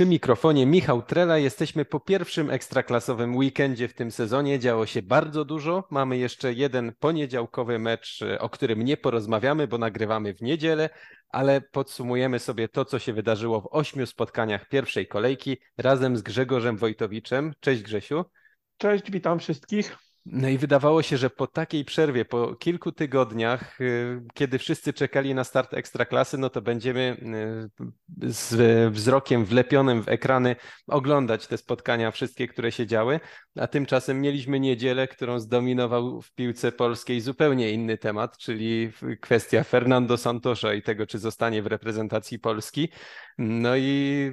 Przy mikrofonie Michał Trela. Jesteśmy po pierwszym ekstraklasowym weekendzie w tym sezonie. Działo się bardzo dużo. Mamy jeszcze jeden poniedziałkowy mecz, o którym nie porozmawiamy, bo nagrywamy w niedzielę, ale podsumujemy sobie to, co się wydarzyło w ośmiu spotkaniach pierwszej kolejki razem z Grzegorzem Wojtowiczem. Cześć Grzesiu. Cześć, witam wszystkich. No i wydawało się, że po takiej przerwie, po kilku tygodniach, y, kiedy wszyscy czekali na start ekstraklasy, no to będziemy y, z wzrokiem wlepionym w ekrany oglądać te spotkania, wszystkie, które się działy. A tymczasem mieliśmy niedzielę, którą zdominował w piłce polskiej zupełnie inny temat, czyli kwestia Fernando Santosza i tego, czy zostanie w reprezentacji Polski. No i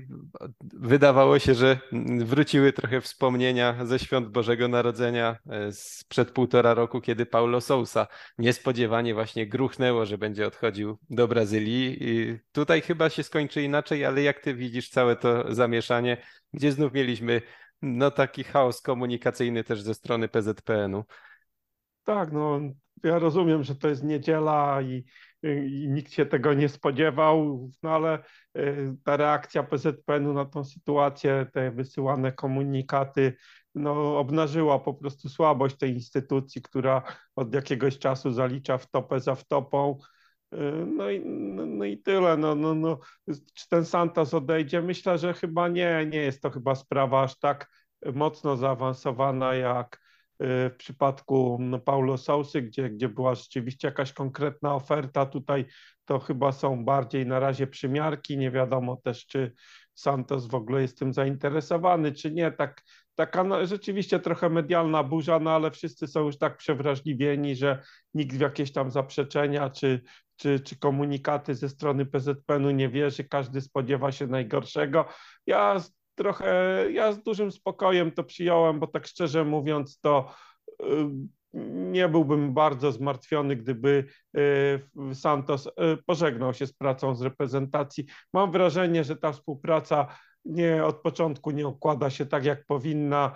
wydawało się, że wróciły trochę wspomnienia ze świąt Bożego Narodzenia e, sprzed półtora roku, kiedy Paulo Sousa niespodziewanie właśnie gruchnęło, że będzie odchodził do Brazylii. I tutaj chyba się skończy inaczej, ale jak ty widzisz całe to zamieszanie, gdzie znów mieliśmy no taki chaos komunikacyjny też ze strony PZPN-u. Tak, no ja rozumiem, że to jest niedziela i nikt się tego nie spodziewał, no ale y, ta reakcja PZPN-u na tą sytuację, te wysyłane komunikaty, no, obnażyła po prostu słabość tej instytucji, która od jakiegoś czasu zalicza wtopę za wtopą. Y, no i, no i tyle. No, no, no. Czy ten Santos odejdzie? Myślę, że chyba nie. Nie jest to chyba sprawa aż tak mocno zaawansowana jak w przypadku no, Paulo Sousy, gdzie, gdzie była rzeczywiście jakaś konkretna oferta, tutaj to chyba są bardziej na razie przymiarki, nie wiadomo też, czy Santos w ogóle jest tym zainteresowany, czy nie. Tak, taka no, rzeczywiście trochę medialna burza, no ale wszyscy są już tak przewrażliwieni, że nikt w jakieś tam zaprzeczenia czy, czy, czy komunikaty ze strony PZPN-u nie wierzy, każdy spodziewa się najgorszego. Ja trochę, ja z dużym spokojem to przyjąłem, bo tak szczerze mówiąc, to y, nie byłbym bardzo zmartwiony, gdyby y, Santos y, pożegnał się z pracą z reprezentacji. Mam wrażenie, że ta współpraca nie od początku nie układa się tak, jak powinna.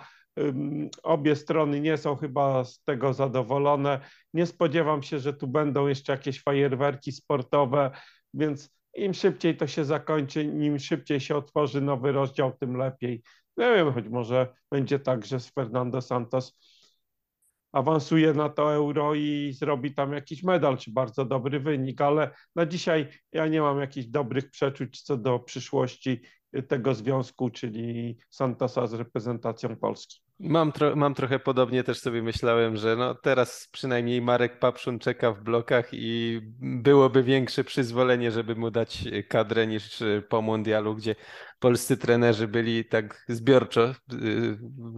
Obie strony nie są chyba z tego zadowolone. Nie spodziewam się, że tu będą jeszcze jakieś fajerwerki sportowe, więc im szybciej to się zakończy, im szybciej się otworzy nowy rozdział, tym lepiej. Nie wiem, choć może będzie tak, że Fernando Santos awansuje na to euro i zrobi tam jakiś medal, czy bardzo dobry wynik, ale na dzisiaj ja nie mam jakichś dobrych przeczuć co do przyszłości tego związku, czyli Santosa z reprezentacją Polski. Mam, tro mam trochę podobnie, też sobie myślałem, że no teraz przynajmniej Marek Papszun czeka w blokach i byłoby większe przyzwolenie, żeby mu dać kadrę niż po mundialu, gdzie polscy trenerzy byli tak zbiorczo y,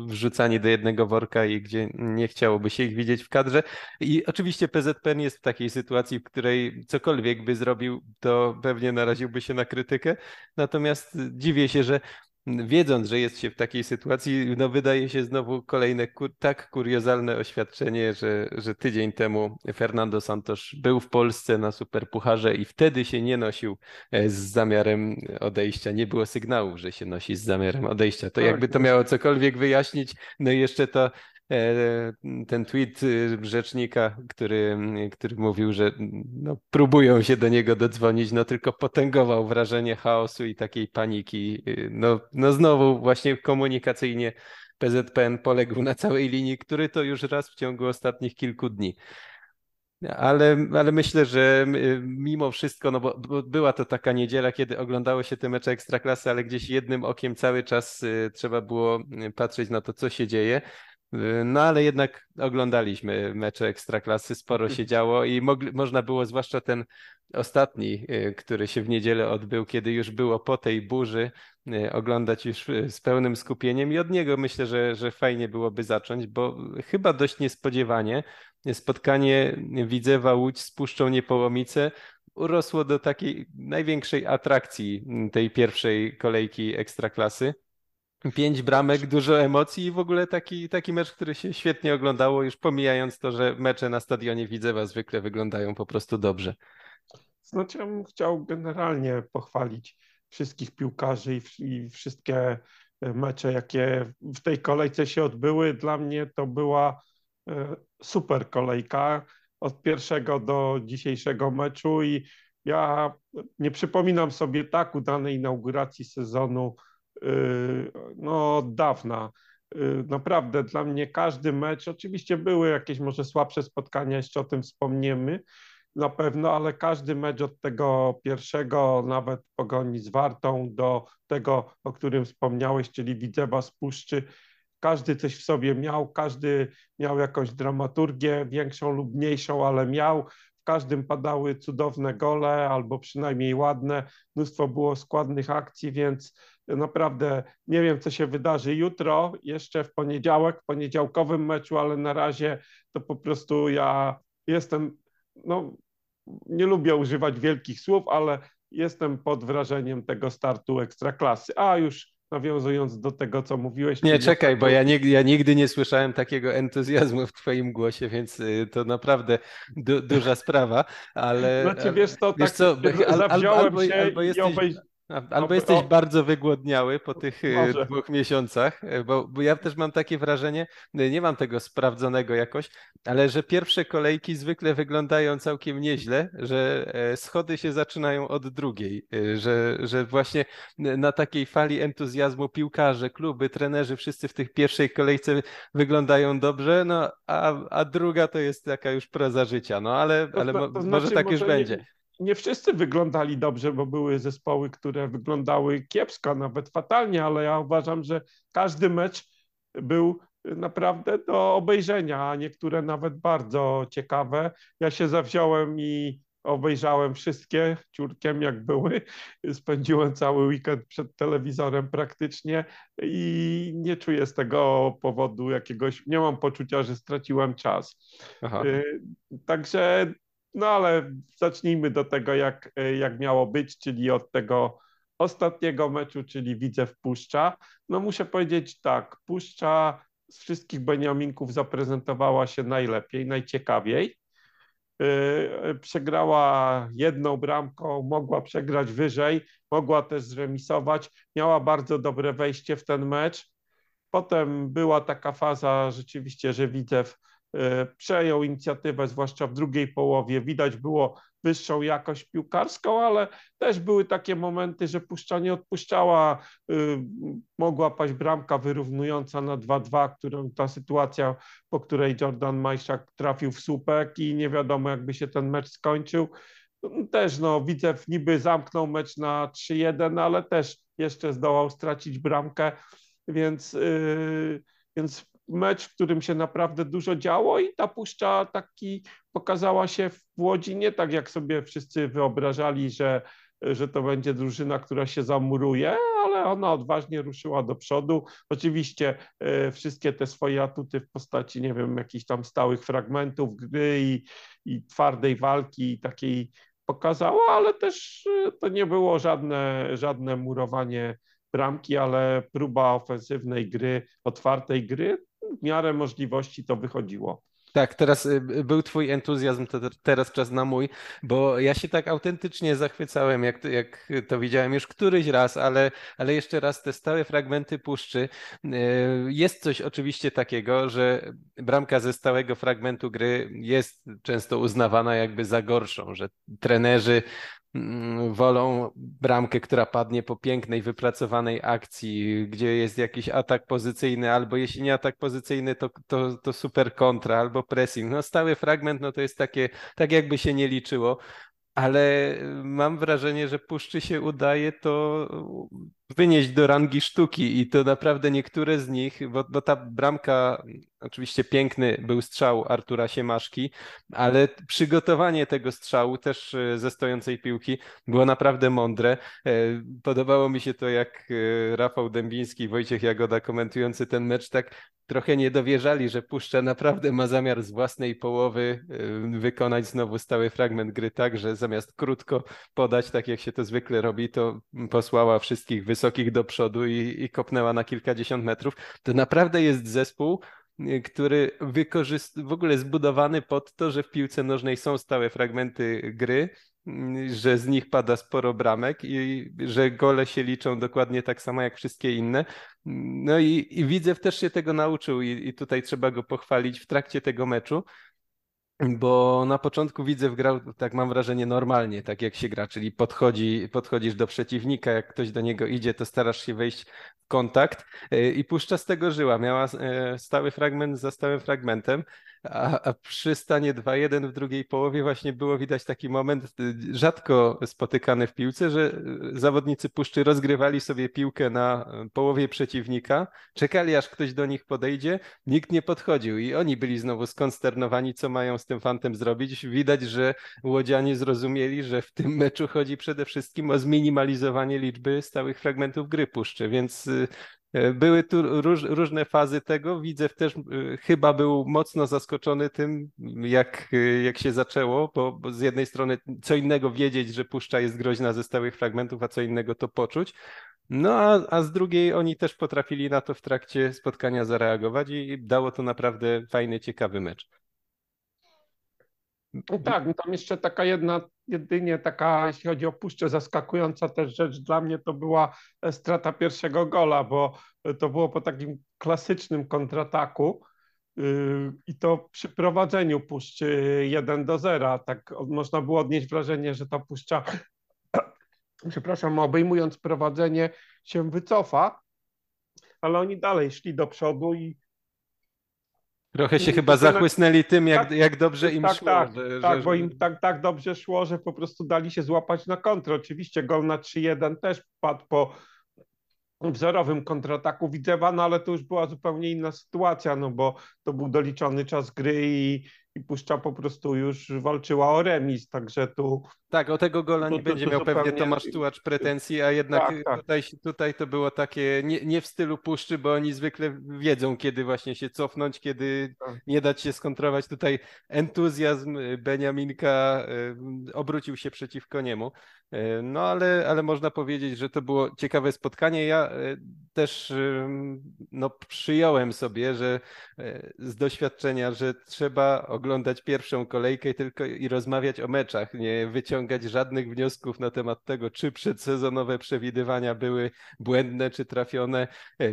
wrzucani do jednego worka i gdzie nie chciałoby się ich widzieć w kadrze. I oczywiście PZPN jest w takiej sytuacji, w której cokolwiek by zrobił, to pewnie naraziłby się na krytykę. Natomiast dziwię się, że wiedząc, że jest się w takiej sytuacji, no wydaje się znowu kolejne kur tak kuriozalne oświadczenie, że, że tydzień temu Fernando Santos był w Polsce na Superpucharze i wtedy się nie nosił e, z zamiarem odejścia. Nie było sygnału, że się nosi z zamiarem odejścia. To tak, jakby to miało cokolwiek wyjaśnić. No i jeszcze to ten tweet y, rzecznika, który, który mówił, że no, próbują się do niego dodzwonić, no tylko potęgował wrażenie chaosu i takiej paniki. Y, no, no znowu właśnie komunikacyjnie PZPN poległ na całej linii, który to już raz w ciągu ostatnich kilku dni. Ale, ale myślę, że y, mimo wszystko, no bo, bo, była to taka niedziela, kiedy oglądało się te mecze ekstraklasy, ale gdzieś jednym okiem cały czas trzeba było patrzeć na to, co się dzieje. No ale jednak oglądaliśmy mecze Ekstraklasy, sporo się działo i mogli, można było, zwłaszcza ten ostatni, y, który się w niedzielę odbył, kiedy już było po tej burzy, y, oglądać już y, z pełnym skupieniem i od niego myślę, że, że fajnie byłoby zacząć, bo chyba dość niespodziewanie spotkanie Widzewa Łódź z Puszczą Niepołomice urosło do takiej największej atrakcji tej pierwszej kolejki Ekstraklasy. Pięć bramek, dużo emocji i w ogóle taki, taki mecz, który się świetnie oglądało, już pomijając to, że mecze na stadionie Widzewa zwykle wyglądają po prostu dobrze. Znaczy ja bym chciał generalnie pochwalić wszystkich piłkarzy i, i wszystkie e, mecze, jakie w tej kolejce się odbyły. Dla mnie to była e, super kolejka od pierwszego do dzisiejszego meczu i ja nie przypominam sobie tak udanej inauguracji sezonu no, od dawna. Naprawdę dla mnie każdy mecz, oczywiście były jakieś może słabsze spotkania, jeszcze o tym wspomniemy, na pewno, ale każdy mecz od tego pierwszego, nawet pogoni z Wartą, do tego, o którym wspomniałeś, czyli Widzewa z Puszczy, każdy coś w sobie miał, każdy miał jakąś dramaturgię, większą lub mniejszą, ale miał. W każdym padały cudowne gole, albo przynajmniej ładne. Mnóstwo było składnych akcji, więc naprawdę nie wiem, co się wydarzy jutro, jeszcze w poniedziałek, w poniedziałkowym meczu, ale na razie to po prostu ja jestem, no nie lubię używać wielkich słów, ale jestem pod wrażeniem tego startu ekstraklasy. A już nawiązując do tego, co mówiłeś. Nie, czekaj, bo ja nigdy, ja nigdy nie słyszałem takiego entuzjazmu w twoim głosie, więc y, to naprawdę du, duża sprawa, ale... Znaczy, wiesz to, wiesz tak co, zawziąłem albo, się albo jesteś... i obejrzałem Albo no, jesteś o... bardzo wygłodniały po tych e, Może. dwóch miesiącach, e, bo, bo, ja też mam takie wrażenie, e, nie mam tego sprawdzonego jakoś, ale że pierwsze kolejki zwykle wyglądają całkiem nieźle, że schody się zaczynają od drugiej, że, że właśnie na takiej fali entuzjazmu piłkarze, kluby, trenerzy, wszyscy w tych pierwszej kolejce wyglądają dobrze, no a, a druga to jest taka już proza życia, no ale, ale to, to znaczy, może tak już będzie nie wszyscy wyglądali dobrze, bo były zespoły, które wyglądały kiepsko, nawet fatalnie, ale ja uważam, że każdy mecz był naprawdę do obejrzenia, a niektóre nawet bardzo ciekawe. Ja się zawziąłem i obejrzałem wszystkie ciurkiem jak były. Spędziłem cały weekend przed telewizorem praktycznie i nie czuję z tego powodu jakiegoś, nie mam poczucia, że straciłem czas. Aha. Y, także no ale zacznijmy do tego, jak, jak miało być, czyli od tego ostatniego meczu, czyli Widzew Puszcza. No muszę powiedzieć tak, Puszcza z wszystkich Beniaminków zaprezentowała się najlepiej, najciekawiej. Yy, przegrała jedną bramką, mogła przegrać wyżej, mogła też zremisować, miała bardzo dobre wejście w ten mecz. Potem była taka faza rzeczywiście, że Widzew przejął inicjatywę, zwłaszcza w drugiej połowie. Widać było wyższą jakość piłkarską, ale też były takie momenty, że Puszcza nie odpuszczała. E, mogła paść bramka wyrównująca na 2-2, którą ta sytuacja, po której Jordan Majszak trafił w słupek i nie wiadomo, jakby się ten mecz skończył. Też no, Widzew niby zamknął mecz na 3-1, ale też jeszcze zdołał stracić bramkę, więc, yy, więc mecz, w którym się naprawdę dużo działo i ta puszcza taki pokazała się w Łodzi nie tak, jak sobie wszyscy wyobrażali, że, że to będzie drużyna, która się zamuruje, ale ona odważnie ruszyła do przodu. Oczywiście e, wszystkie te swoje atuty w postaci, nie wiem, jakichś tam stałych fragmentów gry i, i twardej walki takiej pokazała, ale też e, to nie było żadne, żadne murowanie bramki, ale próba ofensywnej gry, otwartej gry, w miarę możliwości to wychodziło. Tak, teraz y, był twój entuzjazm, teraz czas na mój, bo ja się tak autentycznie zachwycałem, jak to, jak to widziałem już któryś raz, ale, ale jeszcze raz te stałe fragmenty puszczy. Y, jest coś oczywiście takiego, że bramka ze stałego fragmentu gry jest często uznawana jakby za gorszą, że trenerzy wolą bramkę, która padnie po pięknej, wypracowanej akcji, gdzie jest jakiś atak pozycyjny, albo jeśli nie atak pozycyjny, to, to, to super kontra, albo pressing. No stały fragment, no to jest takie, tak jakby się nie liczyło ale mam wrażenie, że Puszczy się udaje to wynieść do rangi sztuki i to naprawdę niektóre z nich, bo, bo ta bramka, oczywiście piękny był strzał Artura Siemaszki, ale przygotowanie tego strzału też e, ze stojącej piłki było naprawdę mądre. E, podobało mi się to, jak e, Rafał Dębiński i Wojciech Jagoda komentujący ten mecz tak trochę nie dowierzali, że Puszcza naprawdę ma zamiar z własnej połowy wykonać znowu stały fragment gry tak, że zamiast krótko podać, tak jak się to zwykle robi, to posłała wszystkich wysokich do przodu i, i kopnęła na kilkadziesiąt metrów. To naprawdę jest zespół, y, który wykorzystuje, w ogóle zbudowany pod to, że w piłce nożnej są stałe fragmenty gry, y, że z nich pada sporo bramek i że gole się liczą dokładnie tak samo jak wszystkie inne. No i, i Widzew też się tego nauczył i, i tutaj trzeba go pochwalić w trakcie tego meczu Bo na początku Widzew grał, tak mam wrażenie, normalnie, tak jak się gra, czyli podchodzi, podchodzisz do przeciwnika, jak ktoś do niego idzie, to starasz się wejść w kontakt e, i puszcza z tego żyła. Miała e, stały fragment za stałym fragmentem, a, a przy stanie 2-1 w drugiej połowie właśnie było widać taki moment y, rzadko spotykany w piłce, że y, zawodnicy puszczy rozgrywali sobie piłkę na y, połowie przeciwnika, czekali aż ktoś do nich podejdzie, nikt nie podchodził i oni byli znowu skonsternowani, co mają z tym fantem zrobić. Widać, że łodzianie zrozumieli, że w tym meczu chodzi przede wszystkim o zminimalizowanie liczby stałych fragmentów gry puszczy, więc były tu róż, różne fazy tego. Widzew też e, chyba był mocno zaskoczony tym, jak, e, jak się zaczęło, bo, bo, z jednej strony co innego wiedzieć, że puszcza jest groźna ze stałych fragmentów, a co innego to poczuć. No a, a z drugiej oni też potrafili na to w trakcie spotkania zareagować i dało to naprawdę fajny, ciekawy mecz. No tak, no tam jeszcze taka jedna, jedynie taka, jeśli chodzi o puszczę, zaskakująca też rzecz dla mnie to była e, strata pierwszego gola, bo to było po takim klasycznym kontrataku yy, i to przy prowadzeniu puszczy 1 do 0. Tak można było odnieść wrażenie, że ta puszcza, przepraszam, obejmując prowadzenie się wycofa, ale oni dalej szli do przodu i Trochę się chyba zachłysnęli tym, jak, tak, jak dobrze im tak, szło. Tak, że, tak że... bo im tak, tak dobrze szło, że po prostu dali się złapać na kontrę. Oczywiście gol na 3-1 też padł po wzorowym kontrataku Widzewa, no ale to już była zupełnie inna sytuacja, no bo to był doliczony czas gry i, i Puszcza po prostu już walczyła o remis, także tu... Tak, o tego gola nie będzie miał zupełnie... pewnie Tomasz Tułacz pretensji, a jednak tak, tak. Tutaj, tutaj to było takie nie, nie, w stylu Puszczy, bo oni zwykle wiedzą, kiedy właśnie się cofnąć, kiedy tak. nie dać się skontrować. Tutaj entuzjazm Beniaminka obrócił się przeciwko niemu. E, no ale, ale można powiedzieć, że to było ciekawe spotkanie. Ja e, też no, przyjąłem sobie, że e, z doświadczenia, że trzeba oglądać pierwszą kolejkę tylko i rozmawiać o meczach, nie wyciągać żadnych wniosków na temat tego, czy przedsezonowe przewidywania były błędne, czy trafione,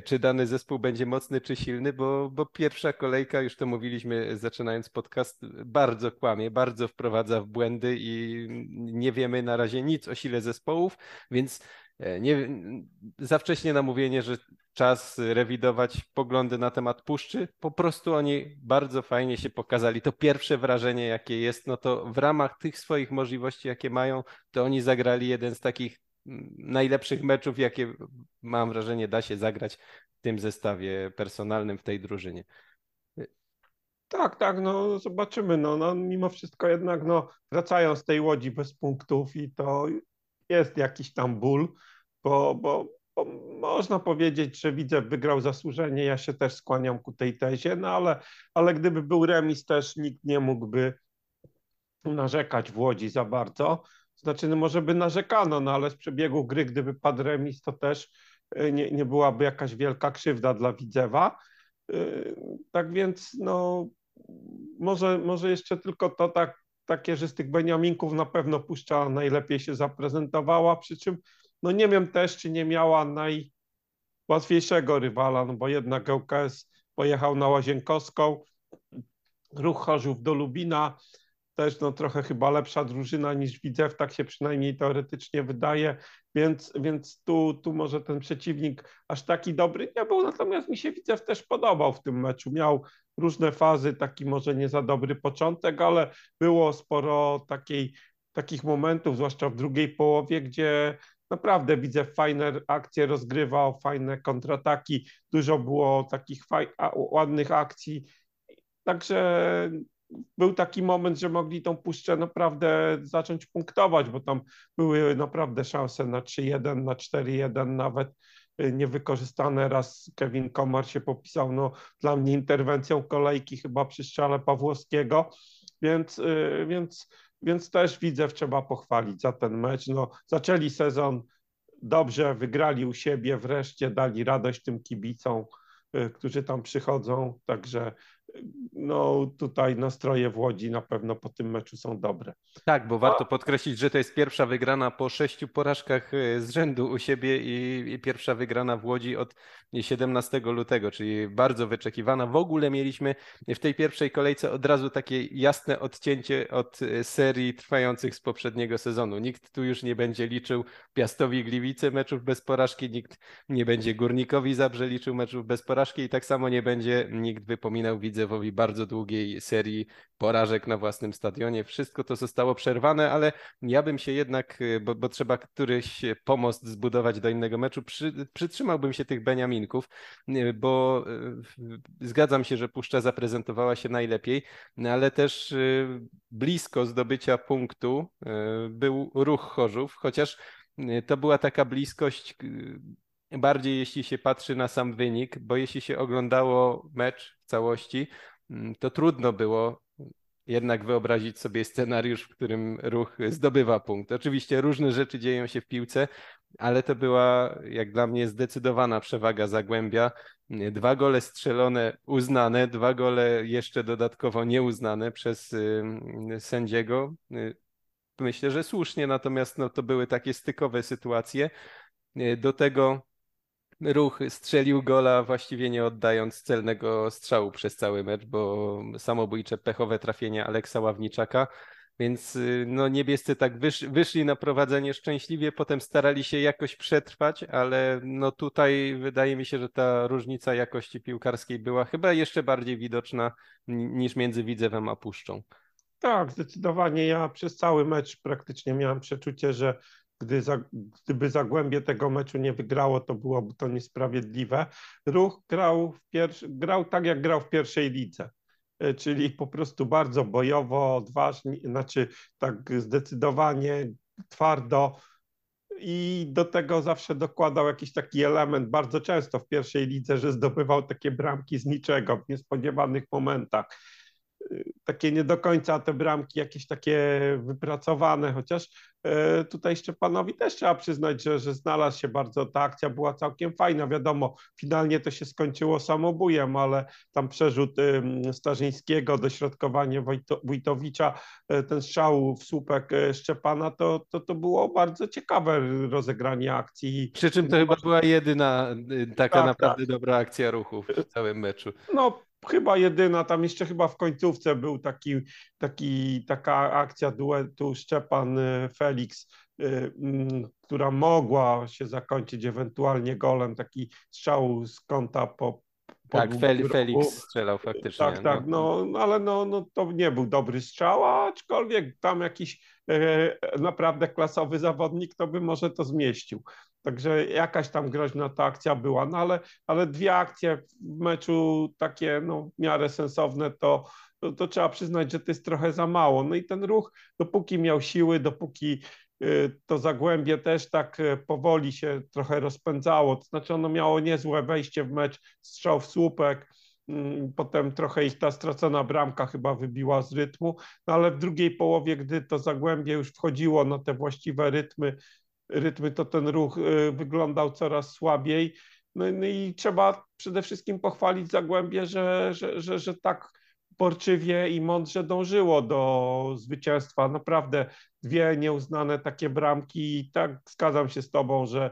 czy dany zespół będzie mocny, czy silny, bo, bo pierwsza kolejka, już to mówiliśmy zaczynając podcast, bardzo kłamie, bardzo wprowadza w błędy i nie wiemy na razie nic o sile zespołów, więc e, nie, za wcześnie na mówienie, że czas rewidować poglądy na temat puszczy. Po prostu oni bardzo fajnie się pokazali. To pierwsze wrażenie, jakie jest, no to w ramach tych swoich możliwości, jakie mają, to oni zagrali jeden z takich najlepszych meczów, jakie mam wrażenie da się zagrać w tym zestawie personalnym w tej drużynie. Tak, tak, no zobaczymy. No, no, mimo wszystko jednak no, wracają z tej łodzi bez punktów i to jest jakiś tam ból, bo, bo, bo można powiedzieć, że widzę, wygrał zasłużenie. Ja się też skłaniam ku tej tezie, no ale, ale gdyby był remis, też nikt nie mógłby narzekać w Łodzi za bardzo. Znaczy, no może by narzekano, no ale z przebiegu gry, gdyby padł remis, to też e, nie, nie byłaby jakaś wielka krzywda dla Widzewa. E, tak więc no, może, może jeszcze tylko to tak, takie, że z tych Beniaminków na pewno Puszcza najlepiej się zaprezentowała, przy czym no nie wiem też, czy nie miała najłatwiejszego rywala, no bo jednak ŁKS pojechał na Łazienkowską, Ruch Chorzów do Lubina, też no, trochę chyba lepsza drużyna niż Widzew, tak się przynajmniej teoretycznie wydaje, więc, więc tu, tu może ten przeciwnik aż taki dobry nie był, natomiast mi się Widzew też podobał w tym meczu. Miał różne fazy, taki może nie za dobry początek, ale było sporo takiej, takich momentów, zwłaszcza w drugiej połowie, gdzie naprawdę widzę fajne akcje rozgrywał, fajne kontrataki, dużo było takich faj, ładnych akcji. Także był taki moment, że mogli tą puszczę naprawdę zacząć punktować, bo tam były naprawdę szanse na 3-1, na 4-1 nawet y, niewykorzystane. Raz Kevin Komar się popisał, no dla mnie interwencją kolejki chyba przy strzale Pawłowskiego, więc, y, więc, więc też widzę, trzeba pochwalić za ten mecz. No, zaczęli sezon dobrze, wygrali u siebie, wreszcie dali radość tym kibicom, y, którzy tam przychodzą, także no tutaj nastroje w Łodzi na pewno po tym meczu są dobre. Tak, bo warto podkreślić, że to jest pierwsza wygrana po sześciu porażkach e, z rzędu u siebie i, i, pierwsza wygrana w Łodzi od 17 lutego, czyli bardzo wyczekiwana. W ogóle mieliśmy w tej pierwszej kolejce od razu takie jasne odcięcie od e, serii trwających z poprzedniego sezonu. Nikt tu już nie będzie liczył Piastowi Gliwice meczów bez porażki, nikt nie będzie Górnikowi Zabrze liczył meczów bez porażki i tak samo nie będzie nikt wypominał Widzewowi bardzo długiej serii porażek na własnym stadionie. Wszystko to zostało przerwane, ale ja bym się jednak, bo, bo trzeba któryś pomost zbudować do innego meczu, przy, przytrzymałbym się tych Beniaminków, bo e, zgadzam się, że Puszcza zaprezentowała się najlepiej, ale też blisko zdobycia punktu był ruch Chorzów, chociaż to była taka bliskość bardziej jeśli się patrzy na sam wynik, bo jeśli się oglądało mecz w całości, mm, to trudno było jednak wyobrazić sobie scenariusz, w którym ruch zdobywa punkt. Oczywiście różne rzeczy dzieją się w piłce, ale to była jak dla mnie zdecydowana przewaga Zagłębia. Dwa gole strzelone, uznane, dwa gole jeszcze dodatkowo nieuznane przez sędziego. Myślę, że słusznie, natomiast no, to były takie stykowe sytuacje. Do tego ruch strzelił gola właściwie nie oddając celnego strzału przez cały mecz, bo samobójcze pechowe trafienie Aleksa Ławniczaka. Więc y, no, niebiescy tak wysz, wyszli na prowadzenie szczęśliwie, potem starali się jakoś przetrwać, ale no tutaj wydaje mi się, że ta różnica jakości piłkarskiej była chyba jeszcze bardziej widoczna niż między Widzewem a Puszczą. Tak, zdecydowanie. Ja przez cały mecz praktycznie miałem przeczucie, że gdy za, gdyby Zagłębie tego meczu nie wygrało, to byłoby to niesprawiedliwe. Ruch grał, w pierwszy, grał tak, jak grał w pierwszej lidze, e, czyli po prostu bardzo bojowo, odważnie, znaczy tak zdecydowanie, twardo. I do tego zawsze dokładał jakiś taki element, bardzo często w pierwszej lidze, że zdobywał takie bramki z niczego, w niespodziewanych momentach takie nie do końca te bramki jakieś takie wypracowane, chociaż e, tutaj Szczepanowi też trzeba przyznać, że, że znalazł się bardzo, ta akcja była całkiem fajna, wiadomo, finalnie to się skończyło samobujem, ale tam przerzut Starzyńskiego, dośrodkowanie Wójtowicza, e, ten strzał w słupek Szczepana, to, to, to było bardzo ciekawe rozegranie akcji. Przy czym to chyba była jedyna taka tak, naprawdę tak. dobra akcja ruchu w całym meczu. No chyba jedyna, tam jeszcze chyba w końcówce był taki, taki, taka akcja duetu Szczepan-Felix, y, mm, która mogła się zakończyć ewentualnie golem, taki strzał z kąta po, tak, Felix strzelał faktycznie. Tak, tak, no, no ale no, no, to nie był dobry strzał, aczkolwiek tam jakiś e, naprawdę klasowy zawodnik to by może to zmieścił. Także jakaś tam groźna ta akcja była, no ale, ale dwie akcje w meczu takie no, w miarę sensowne, to, to, to trzeba przyznać, że to jest trochę za mało. No i ten ruch, dopóki miał siły, dopóki y, to Zagłębie też tak y, powoli się trochę rozpędzało, to znaczy ono miało niezłe wejście w mecz, strzał w słupek, mm, potem trochę ich ta stracona bramka chyba wybiła z rytmu, no ale w drugiej połowie, gdy to Zagłębie już wchodziło na te właściwe rytmy, rytmy, to ten ruch y, wyglądał coraz słabiej. No, no i trzeba przede wszystkim pochwalić Zagłębie, że, że, że, że tak porczywie i mądrze dążyło do zwycięstwa. Naprawdę dwie nieuznane takie bramki i tak zgadzam się z tobą, że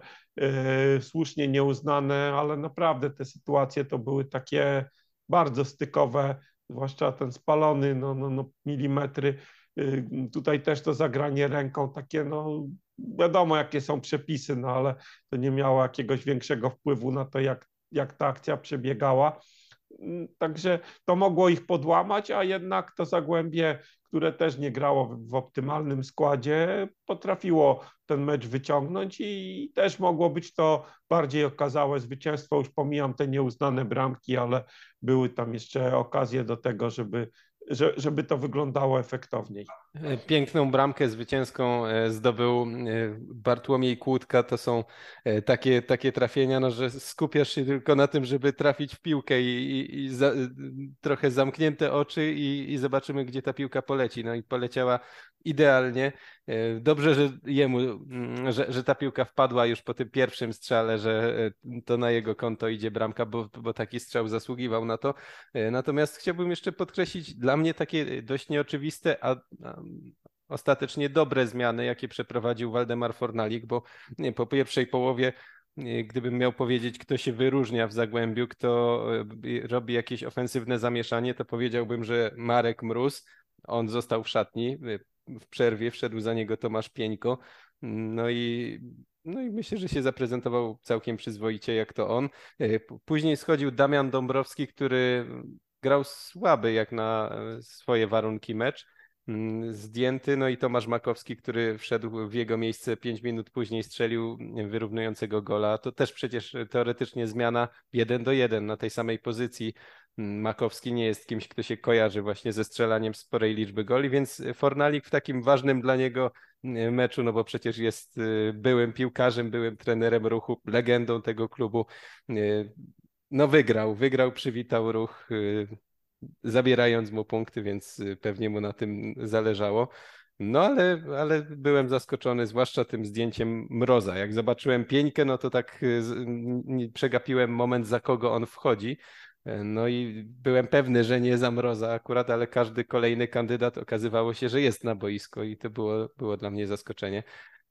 y, słusznie nieuznane, ale naprawdę te sytuacje to były takie bardzo stykowe, zwłaszcza ten spalony no, no, no milimetry. Y, tutaj też to zagranie ręką takie no wiadomo, jakie są przepisy, no ale to nie miało jakiegoś większego wpływu na to, jak, jak ta akcja przebiegała. Mm, także to mogło ich podłamać, a jednak to Zagłębie, które też nie grało w, optymalnym składzie, potrafiło ten mecz wyciągnąć i też mogło być to bardziej okazałe zwycięstwo. Już pomijam te nieuznane bramki, ale były tam jeszcze okazje do tego, żeby, żeby to wyglądało efektowniej. E, piękną bramkę zwycięską e, zdobył e, Bartłomiej Kłódka. To są takie, takie trafienia, no, że skupiasz się tylko na tym, żeby trafić w piłkę i, i, i za, trochę zamknięte oczy i, i zobaczymy, gdzie ta piłka poleci. No i poleciała idealnie. Dobrze, że jemu, mm, że, że ta piłka wpadła już po tym pierwszym strzale, że to na jego konto idzie bramka, bo, bo taki strzał zasługiwał na to. Natomiast chciałbym jeszcze podkreślić dla mnie takie dość nieoczywiste, a ostatecznie dobre zmiany, jakie przeprowadził Waldemar Fornalik, bo nie, po pierwszej połowie gdybym miał powiedzieć, kto się wyróżnia w Zagłębiu, kto e, robi jakieś ofensywne zamieszanie, to powiedziałbym, że Marek Mróz, on został w szatni, e, w przerwie wszedł za niego Tomasz Pieńko, no i, no i myślę, że się zaprezentował całkiem przyzwoicie jak to on. E, później schodził Damian Dąbrowski, który grał słaby jak na swoje warunki mecz, zdjęty. No i Tomasz Makowski, który wszedł w jego miejsce 5 minut później, strzelił wyrównującego gola. To też przecież teoretycznie zmiana 1 do 1 na tej samej pozycji. Mm, Makowski nie jest kimś, kto się kojarzy właśnie ze strzelaniem sporej liczby goli, więc Fornalik w takim ważnym dla niego mm, meczu, no bo przecież jest y, byłym piłkarzem, byłym trenerem ruchu, legendą tego klubu. Y, no wygrał, wygrał, przywitał ruch y, zabierając mu punkty, więc y, pewnie mu na tym zależało. No ale, ale byłem zaskoczony, zwłaszcza tym zdjęciem Mroza. Jak zobaczyłem Pieńkę, no to tak y, przegapiłem moment, za kogo on wchodzi. E, no i byłem pewny, że nie za Mroza akurat, ale każdy kolejny kandydat okazywało się, że jest na boisko i to było, było dla mnie zaskoczenie.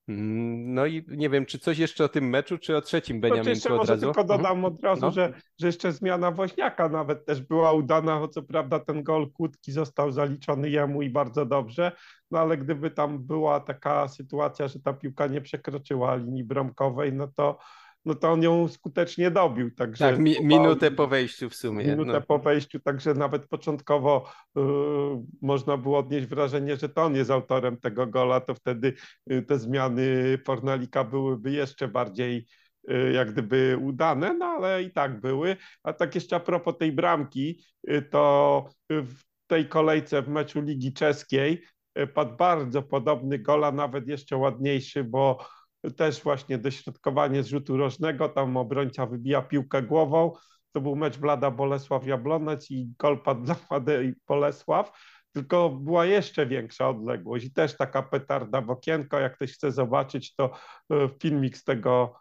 Mm, no i nie wiem, czy coś jeszcze o tym meczu, czy o trzecim Beniaminku jeszcze od razu? Może tylko dodam mhm. od razu, no. że, że jeszcze zmiana Woźniaka nawet też była udana, co prawda ten gol Kłódki został zaliczony jemu i bardzo dobrze, no ale gdyby tam była taka sytuacja, że ta piłka nie przekroczyła linii bramkowej, no to no to on ją skutecznie dobił. Także tak, mi, minutę po wejściu w sumie. Minutę no. po wejściu, także nawet początkowo y, można było odnieść wrażenie, że to on jest autorem tego gola, to wtedy y, te zmiany Fornalika byłyby jeszcze bardziej y, jak gdyby udane, no ale i tak były. A tak jeszcze a propos tej bramki, to w tej kolejce w meczu Ligi Czeskiej padł bardzo podobny gola, nawet jeszcze ładniejszy, bo też właśnie dośrodkowanie z rzutu rożnego, tam obrońca wybija piłkę głową. To był mecz Blada Bolesław Jablonec i gol padł dla Władej Bolesław, tylko była jeszcze większa odległość i też taka petarda w okienko. Jak ktoś chce zobaczyć, to e, filmik z tego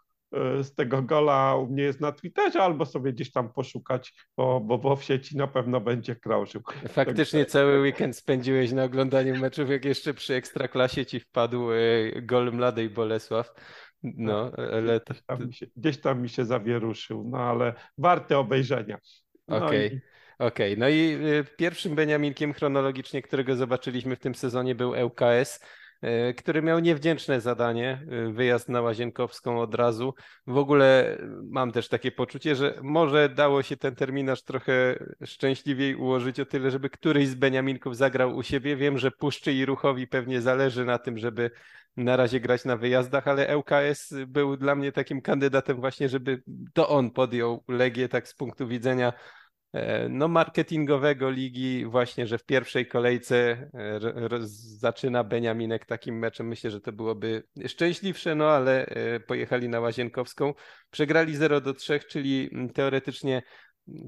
z tego gola u mnie jest na Twitterze, albo sobie gdzieś tam poszukać, bo, bo, bo w sieci na pewno będzie krążył. Faktycznie cały weekend spędziłeś na oglądaniu meczów, jak jeszcze przy Ekstraklasie ci wpadł e, gol Mladej Bolesław. No, tak, ale gdzieś tam, mi się, gdzieś tam mi się zawieruszył, no ale warte obejrzenia. No Okej. Okay. Okej, okay. no i e, pierwszym Beniaminkiem chronologicznie, którego zobaczyliśmy w tym sezonie był ŁKS. E, który miał niewdzięczne zadanie, e, wyjazd na Łazienkowską od razu. W ogóle mam też takie poczucie, że może dało się ten terminarz trochę szczęśliwiej ułożyć o tyle, żeby któryś z Beniaminków zagrał u siebie. Wiem, że Puszczy i Ruchowi pewnie zależy na tym, żeby na razie grać na wyjazdach, ale ŁKS był dla mnie takim kandydatem właśnie, żeby to on podjął Legię tak z punktu widzenia E, no, marketingowego ligi, właśnie, że w pierwszej kolejce e, zaczyna Beniaminek takim meczem. Myślę, że to byłoby szczęśliwsze, no ale e, pojechali na Łazienkowską. Przegrali 0 do 3, czyli teoretycznie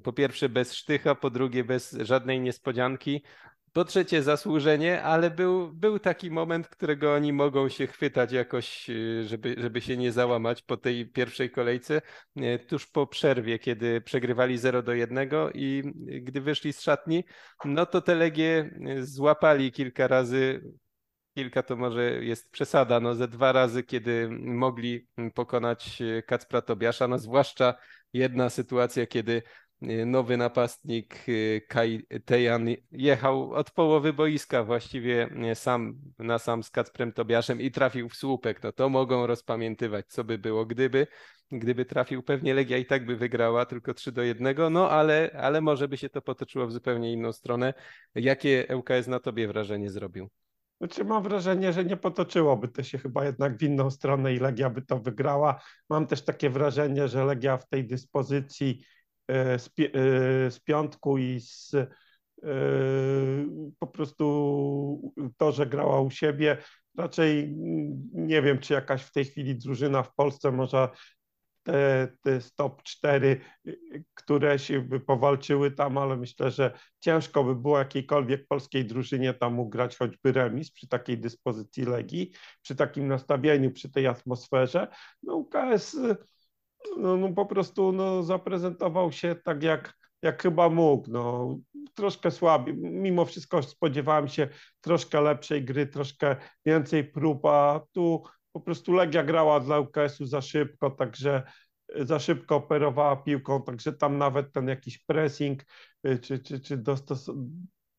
po pierwsze bez sztycha, po drugie bez żadnej niespodzianki. Po trzecie zasłużenie, ale był, był taki moment, którego oni mogą się chwytać jakoś, y, żeby, żeby się nie załamać po tej pierwszej kolejce, y, tuż po przerwie, kiedy przegrywali 0 do 1 i gdy wyszli z szatni, no to te Legie y, złapali kilka razy, kilka to może jest przesada, no ze dwa razy, kiedy mogli pokonać Kacpra Tobiasza, no zwłaszcza jedna sytuacja, kiedy Y, nowy napastnik y, Kai Tejan jechał od połowy boiska właściwie y, sam na sam z Kacprem Tobiaszem i trafił w słupek. No to mogą rozpamiętywać, co by było gdyby. Gdyby trafił, pewnie Legia i tak by wygrała, tylko 3 do 1, no ale, ale może by się to potoczyło w zupełnie inną stronę. Jakie ŁKS na tobie wrażenie zrobił? Znaczy mam wrażenie, że nie potoczyłoby to się chyba jednak w inną stronę i Legia by to wygrała. Mam też takie wrażenie, że Legia w tej dyspozycji z, e, z piątku i z, po prostu to, że grała u siebie. Raczej nie wiem, czy jakaś w tej chwili drużyna w Polsce może te, te top 4, które się by powalczyły tam, ale myślę, że ciężko by było jakiejkolwiek polskiej drużynie tam ugrać choćby remis przy takiej dyspozycji Legii, przy takim nastawieniu, przy tej atmosferze. No UKS no, no po prostu no, zaprezentował się tak jak, jak chyba mógł. No, troszkę słabiej. Mimo wszystko spodziewałem się troszkę lepszej gry, troszkę więcej prób, a tu po prostu Legia grała dla UKS-u za szybko, także za szybko operowała piłką, także tam nawet ten jakiś pressing y, czy, czy, czy dostos-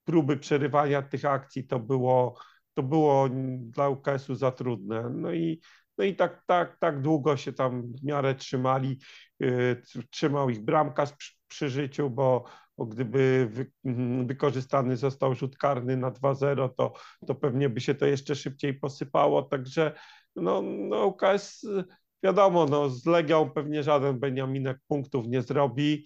próby przerywania tych akcji to było, to było dla UKS-u za trudne. No i, no i tak, tak, tak długo się tam w miarę trzymali, y, trzymał ich bramkarz przy, przy życiu, bo, bo gdyby wy, mm, wykorzystany został rzut karny na 2-0, to, to pewnie by się to jeszcze szybciej posypało, także no, no UKS wiadomo, no, z Legią pewnie żaden Beniaminek punktów nie zrobi.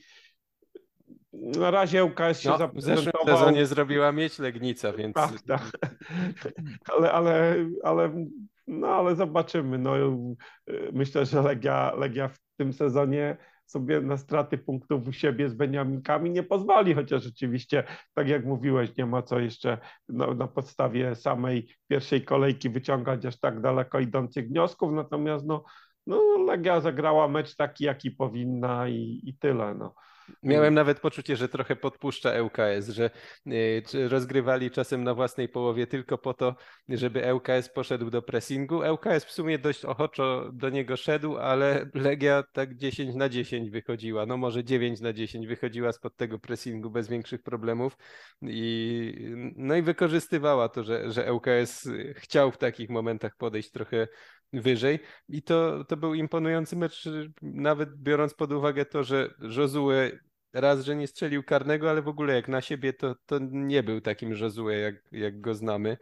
Na razie UKS się no, zaprezentował. W zeszłym sezonie zrobiła mieć Legnica, więc... Tak, tak. ale, ale, ale, no, ale zobaczymy. No, myślę, że Legia, Legia w tym sezonie sobie na straty punktów u siebie z Beniaminkami nie pozwoli, chociaż rzeczywiście, tak jak mówiłeś, nie ma co jeszcze no, na podstawie samej pierwszej kolejki wyciągać aż tak daleko idących wniosków, natomiast no, no Legia zagrała mecz taki, jaki powinna i, i tyle. No. Miałem nawet poczucie, że trochę podpuszcza ŁKS, że y, rozgrywali czasem na własnej połowie tylko po to, żeby ŁKS poszedł do pressingu. ŁKS w sumie dość ochoczo do niego szedł, ale Legia tak 10 na 10 wychodziła, no może 9 na 10 wychodziła spod tego pressingu bez większych problemów i no i wykorzystywała to, że, że ŁKS chciał w takich momentach podejść trochę wyżej i to, to był imponujący mecz, nawet biorąc pod uwagę to, że Josue raz, że nie strzelił karnego, ale w ogóle jak na siebie to, to nie był takim Josue, jak, jak go znamy.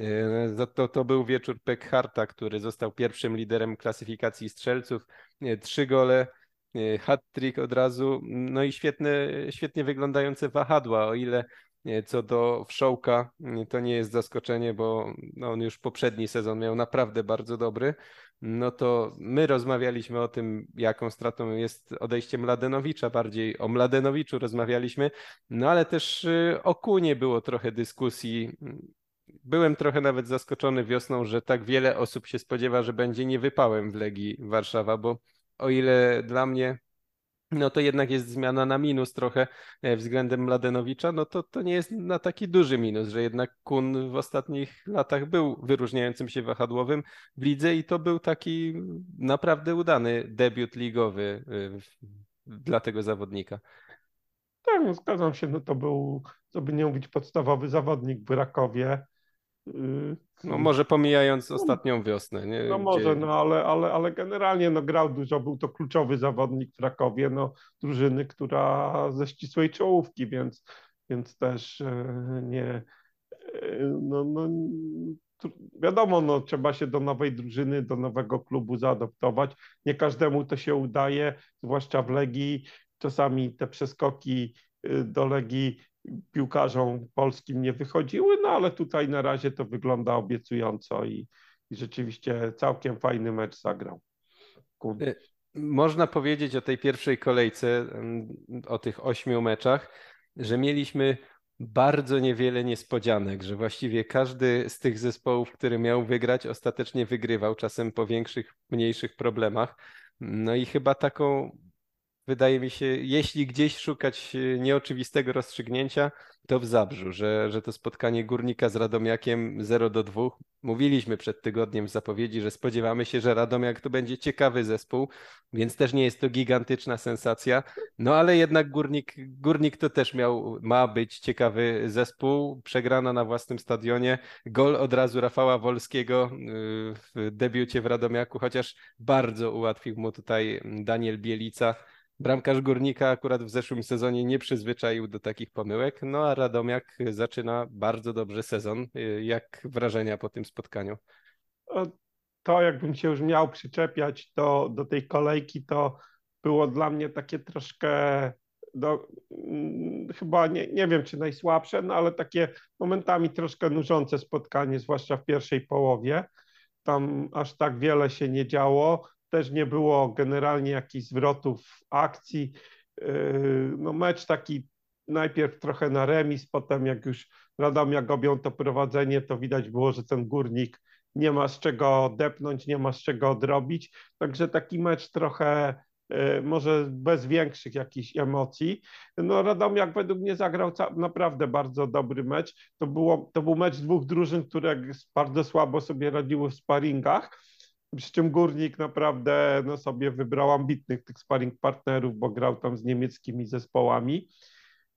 E, to, to był wieczór Pekharta, który został pierwszym liderem klasyfikacji strzelców. E, trzy gole, e, hat-trick od razu, no i świetne, świetnie wyglądające wahadła, o ile co do Wszołka, to nie jest zaskoczenie, bo no, on już poprzedni sezon miał naprawdę bardzo dobry. No to my rozmawialiśmy o tym, jaką stratą jest odejście Mladenowicza, bardziej o Mladenowiczu rozmawialiśmy, no ale też y, o Kunie było trochę dyskusji. Byłem trochę nawet zaskoczony wiosną, że tak wiele osób się spodziewa, że będzie niewypałem w Legii Warszawa, bo o ile dla mnie no to jednak jest zmiana na minus trochę e, względem Mladenowicza, no to to nie jest na taki duży minus, że jednak Kun w ostatnich latach był wyróżniającym się wahadłowym w lidze i to był taki naprawdę udany debiut ligowy e, dla tego zawodnika. Tak, no zgadzam się, no to był, co by nie mówić, podstawowy zawodnik w Rakowie. No może pomijając ostatnią wiosnę. Nie? No może, no ale, ale, ale generalnie no, grał dużo, był to kluczowy zawodnik w Krakowie, no, drużyny, która ze ścisłej czołówki, więc, więc też e, nie, e, no, no, wiadomo, no, trzeba się do nowej drużyny, do nowego klubu zaadoptować. Nie każdemu to się udaje, zwłaszcza w Legii. Czasami te przeskoki y, do Legii piłkarzom polskim nie wychodziły, no ale tutaj na razie to wygląda obiecująco i, i rzeczywiście całkiem fajny mecz zagrał. Y, można powiedzieć o tej pierwszej kolejce, o tych ośmiu meczach, że mieliśmy bardzo niewiele niespodzianek, że właściwie każdy z tych zespołów, który miał wygrać, ostatecznie wygrywał, czasem po większych, mniejszych problemach. No i chyba taką wydaje mi się, jeśli gdzieś szukać e, nieoczywistego rozstrzygnięcia, to w Zabrzu, że, że to spotkanie Górnika z Radomiakiem 0 do 2. Mówiliśmy przed tygodniem w zapowiedzi, że spodziewamy się, że Radomiak to będzie ciekawy zespół, więc też nie jest to gigantyczna sensacja. No ale jednak Górnik, Górnik to też miał, ma być ciekawy zespół. Przegrana na własnym stadionie. Gol od razu Rafała Wolskiego y, w debiucie w Radomiaku, chociaż bardzo ułatwił mu tutaj Daniel Bielica Bramkarz Górnika akurat w zeszłym sezonie nie przyzwyczaił do takich pomyłek, no a Radomiak zaczyna bardzo dobrze sezon. Jak wrażenia po tym spotkaniu? To jakbym się już miał przyczepiać do, do tej kolejki, to było dla mnie takie troszkę do, chyba nie, nie wiem czy najsłabsze, no ale takie momentami troszkę nużące spotkanie, zwłaszcza w pierwszej połowie. Tam aż tak wiele się nie działo. Też nie było generalnie jakichś zwrotów akcji. No mecz taki najpierw trochę na remis, potem jak już Radomiak objął to prowadzenie, to widać było, że ten górnik nie ma z czego depnąć, nie ma z czego odrobić. Także taki mecz trochę e, może bez większych jakichś emocji. No Radomiak według mnie zagrał naprawdę bardzo dobry mecz. To, było, to był mecz dwóch drużyn, które bardzo słabo sobie radziły w sparingach. Przy czym Górnik naprawdę no, sobie wybrał ambitnych tych sparring partnerów, bo grał tam z niemieckimi zespołami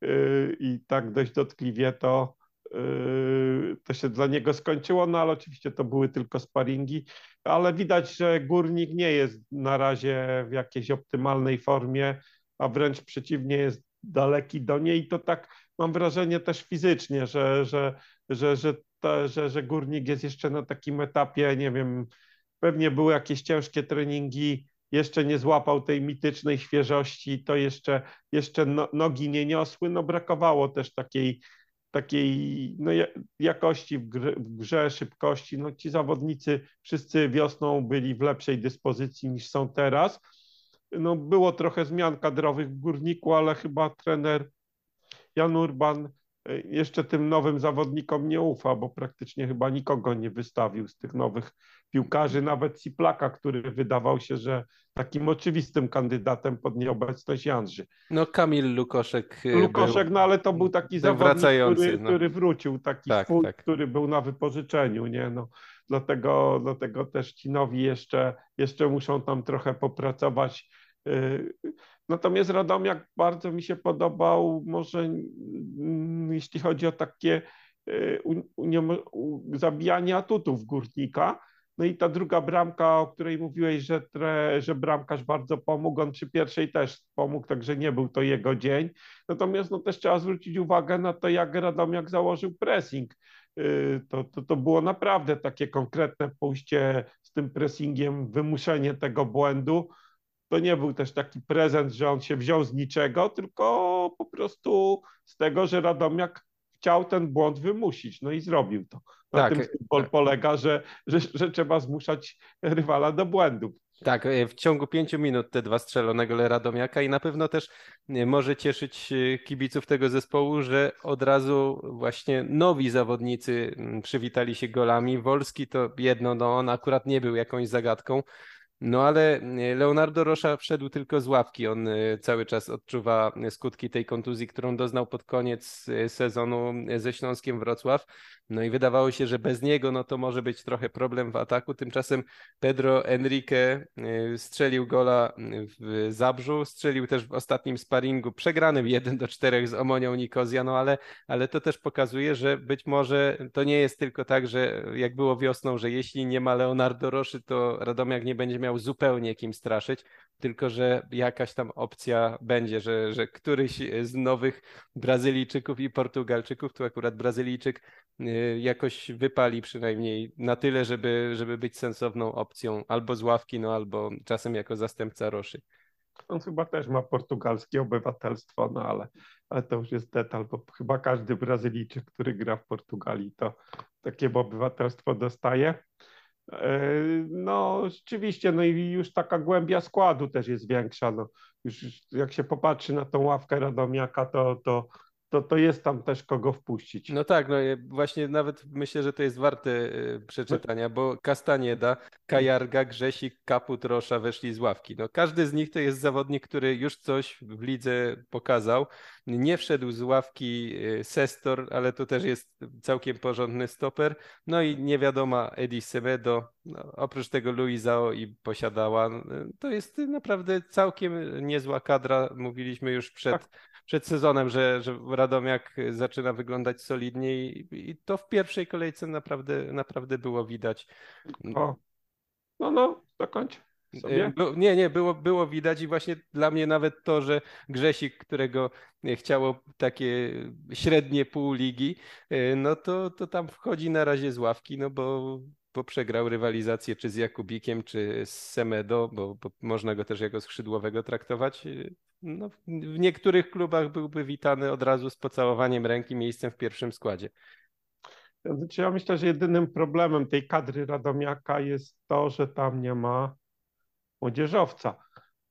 yy, i tak dość dotkliwie to, yy, to się dla niego skończyło, no ale oczywiście to były tylko sparingi, ale widać, że Górnik nie jest na razie w jakiejś optymalnej formie, a wręcz przeciwnie jest daleki do niej. I to tak mam wrażenie też fizycznie, że, że, że, że, to, że, że Górnik jest jeszcze na takim etapie, nie wiem, Pewnie były jakieś ciężkie treningi, jeszcze nie złapał tej mitycznej świeżości, to jeszcze, jeszcze no, nogi nie niosły, no brakowało też takiej, takiej no, jakości w grze, w grze, szybkości. No, ci zawodnicy wszyscy wiosną byli w lepszej dyspozycji niż są teraz. No, było trochę zmian kadrowych w Górniku, ale chyba trener Jan Urban jeszcze tym nowym zawodnikom nie ufa, bo praktycznie chyba nikogo nie wystawił z tych nowych piłkarzy, nawet Ciplaka, który wydawał się, że takim oczywistym kandydatem pod nieobecność Janży. No Kamil Lukoszek. E, Lukoszek, no ale to był taki zawodnik, który, no. który wrócił, taki tak, swój, tak. który był na wypożyczeniu, nie? No, dlatego, dlatego też ci nowi jeszcze, jeszcze muszą tam trochę popracować e, Natomiast Radomiak bardzo mi się podobał, może mm, jeśli chodzi o takie e, zabijanie atutów górnika. No i ta druga bramka, o której mówiłeś, że, tre, że bramkarz bardzo pomógł, on przy pierwszej też pomógł, także nie był to jego dzień. Natomiast no, też trzeba zwrócić uwagę na to, jak Radomiak założył pressing. E, to, to, to było naprawdę takie konkretne pójście z tym pressingiem, wymuszenie tego błędu to nie był też taki prezent, że on się wziął z niczego, tylko po prostu z tego, że Radomiak chciał ten błąd wymusić, no i zrobił to. Na tak, tym futbol tak. polega, że, że, że trzeba zmuszać rywala do błędów. Tak, e, w ciągu pięciu minut te dwa strzelone gole Radomiaka i na pewno też e, może cieszyć e, kibiców tego zespołu, że od razu właśnie nowi zawodnicy przywitali się golami. Wolski to jedno, no on akurat nie był jakąś zagadką, no ale e, Leonardo Rocha wszedł tylko z ławki. On e, cały czas odczuwa skutki tej kontuzji, którą doznał pod koniec e, sezonu ze Śląskiem Wrocław. No i wydawało się, że bez niego no to może być trochę problem w ataku. Tymczasem Pedro Enrique strzelił gola w Zabrzu, strzelił też w ostatnim sparingu przegranym 1 do 4 z Omonią Nikozja, no ale, ale to też pokazuje, że być może to nie jest tylko tak, że jak było wiosną, że jeśli nie ma Leonardo Roszy, to Radomiak nie będzie miał zupełnie kim straszyć, tylko że jakaś tam opcja będzie, że, że któryś z nowych Brazylijczyków i Portugalczyków, tu akurat Brazylijczyk, y, jakoś wypali przynajmniej na tyle, żeby, żeby być sensowną opcją albo z ławki, no albo czasem jako zastępca Roszy. On chyba też ma portugalskie obywatelstwo, no ale, ale to już jest detal, bo chyba każdy Brazylijczyk, który gra w Portugalii, to takie obywatelstwo dostaje. E, no rzeczywiście, no i już taka głębia składu też jest większa. No, już jak się popatrzy na tą ławkę Radomiaka, to, to, to, to jest tam też kogo wpuścić. No tak, no właśnie nawet myślę, że to jest warte e, przeczytania, bo Kastanieda, Kajarga, Grzesik, Kaput, Rosza weszli z ławki. No każdy z nich to jest zawodnik, który już coś w lidze pokazał. Nie wszedł z ławki e, Sestor, ale to też jest całkiem porządny stoper. No i nie wiadoma Edi Semedo, no, oprócz tego Luizao i posiadała. To jest naprawdę całkiem niezła kadra. Mówiliśmy już przed, tak. Przed sezonem, że, że Radomiak zaczyna wyglądać solidnie i, i to w pierwszej kolejce naprawdę, naprawdę było widać. O. No, no, dokończ. Sobie? Nie, nie, było, było widać i właśnie dla mnie nawet to, że Grzesik, którego chciało takie średnie pół ligi, no to, to tam wchodzi na razie z ławki, no bo, bo przegrał rywalizację czy z Jakubikiem, czy z Semedo, bo, bo można go też jako skrzydłowego traktować no, w niektórych klubach byłby witany od razu z pocałowaniem ręki miejscem w pierwszym składzie. Znaczy ja myślę, że jedynym problemem tej kadry Radomiaka jest to, że tam nie ma młodzieżowca.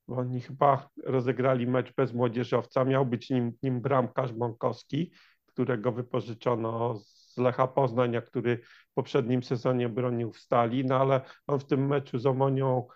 Bo oni chyba rozegrali mecz bez młodzieżowca. Miał być nim, nim bramkarz Bąkowski, którego wypożyczono z Lecha Poznań, który w poprzednim sezonie bronił w Stali, no ale on w tym meczu z Omonią,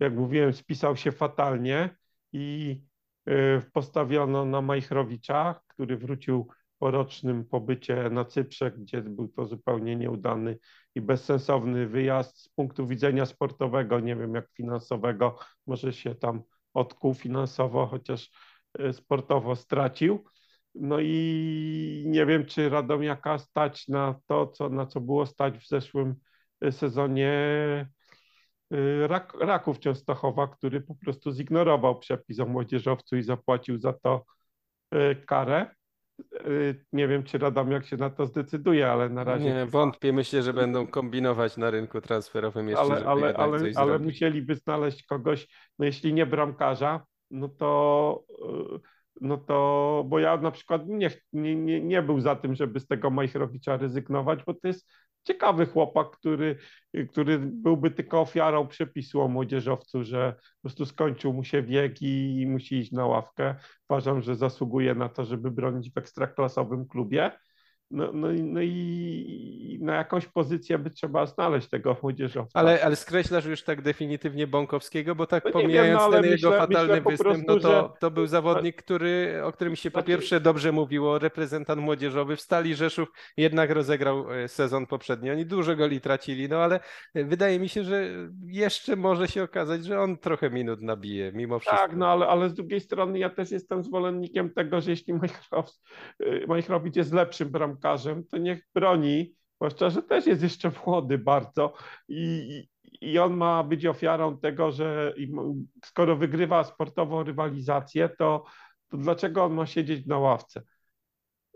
jak mówiłem, spisał się fatalnie i y, postawiono na Majchrowicza, który wrócił po rocznym pobycie na Cyprze, gdzie był to zupełnie nieudany i bezsensowny wyjazd z punktu widzenia sportowego, nie wiem jak finansowego, może się tam odkuł finansowo, chociaż y, sportowo stracił. No i nie wiem, czy Radomiaka stać na to, co, na co było stać w zeszłym y, sezonie Rak, Raków Częstochowa, który po prostu zignorował przepis o młodzieżowcu i zapłacił za to karę. Y, nie wiem, czy Radomiak się na to zdecyduje, ale na razie. Nie, wątpię. Myślę, że będą kombinować na rynku transferowym jeszcze, ale, ale, ale, ale musieliby znaleźć kogoś, no jeśli nie bramkarza, no to y, no to, bo ja na przykład nie, nie, nie był za tym, żeby z tego Majchrowicza rezygnować, bo to jest ciekawy chłopak, który, który byłby tylko ofiarą przepisu o młodzieżowcu, że po prostu skończył mu się wiek i musi iść na ławkę. Uważam, że zasługuje na to, żeby bronić w ekstraklasowym klubie. No, no, no i na jakąś pozycję by trzeba znaleźć tego młodzieżowca. Ale, ale skreślasz już tak definitywnie Bąkowskiego, bo tak no pomijając wiem, no, ten myślę, jego fatalny myślę występ, prostu, no to, to był zawodnik, który, o którym się po znaczy- pierwsze dobrze mówiło, reprezentant młodzieżowy w Stali Rzeszów jednak rozegrał e, sezon poprzedni. Oni dużo goli tracili, no ale wydaje mi się, że jeszcze może się okazać, że on trochę minut nabije mimo wszystko. Tak, no ale, ale z drugiej strony ja też jestem zwolennikiem tego, że jeśli Majchrowicz jest lepszym bramkarzem, to niech broni, zwłaszcza, że też jest jeszcze młody bardzo i, i on ma być ofiarą tego, że skoro wygrywa sportową rywalizację, to, to dlaczego on ma siedzieć na ławce?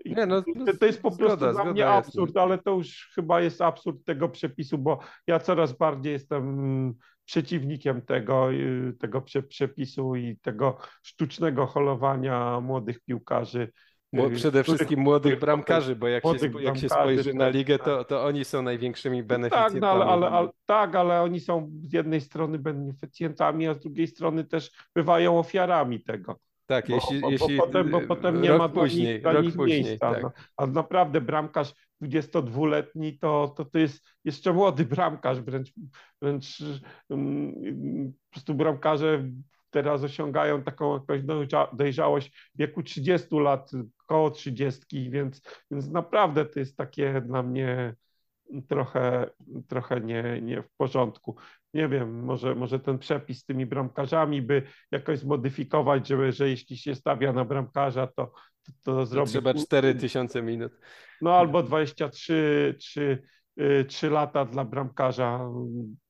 Nie, no, no, to jest po zgoda, prostu dla mnie absurd, ale to już chyba jest absurd tego przepisu, bo ja coraz bardziej jestem przeciwnikiem tego, y, tego przepisu i tego sztucznego holowania młodych piłkarzy bo przede wszystkim młodych bramkarzy, bo jak, się, jak się spojrzy na ligę, to, tak. to oni są największymi beneficjentami. Tak, no, ale, ale, tak, ale oni są z jednej strony beneficjentami, a z drugiej strony też bywają ofiarami tego. Tak, bo, jeśli, bo, jeśli bo potem, bo potem nie ma później, dla nich później, miejsca. Tak. No. A naprawdę bramkarz 22-letni to, to to jest jeszcze młody bramkarz, wręcz, wręcz um, po prostu bramkarze teraz osiągają taką jakąś dojrzałość w wieku 30 lat, koło 30, więc, więc naprawdę to jest takie dla mnie trochę, trochę nie, nie w porządku. Nie wiem, może, może ten przepis z tymi bramkarzami by jakoś zmodyfikować, żeby, że jeśli się stawia na bramkarza, to, to, to zrobić. Trzeba 4000 minut. No albo 23 czy 3 lata dla bramkarza,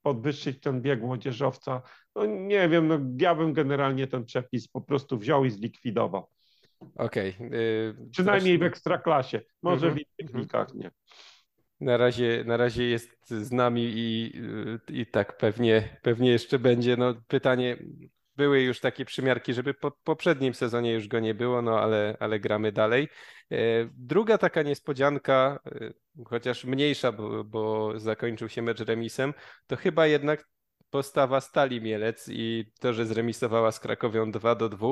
podwyższyć ten bieg młodzieżowca. No nie wiem, no ja bym generalnie ten przepis po prostu wziął i zlikwidował. Okej. Okay. Przynajmniej w ekstraklasie, może mm -hmm. w innych mhm. ligach nie. Na razie, na razie jest z nami i, i tak pewnie, pewnie jeszcze będzie. No, pytanie, były już takie przymiarki, żeby po poprzednim sezonie już go nie było, no ale, ale gramy dalej. E, druga taka niespodzianka, e, chociaż mniejsza, bo, bo zakończył się mecz remisem, to chyba jednak postawa Stali Mielec i to, że zremisowała z Krakowią 2 do 2.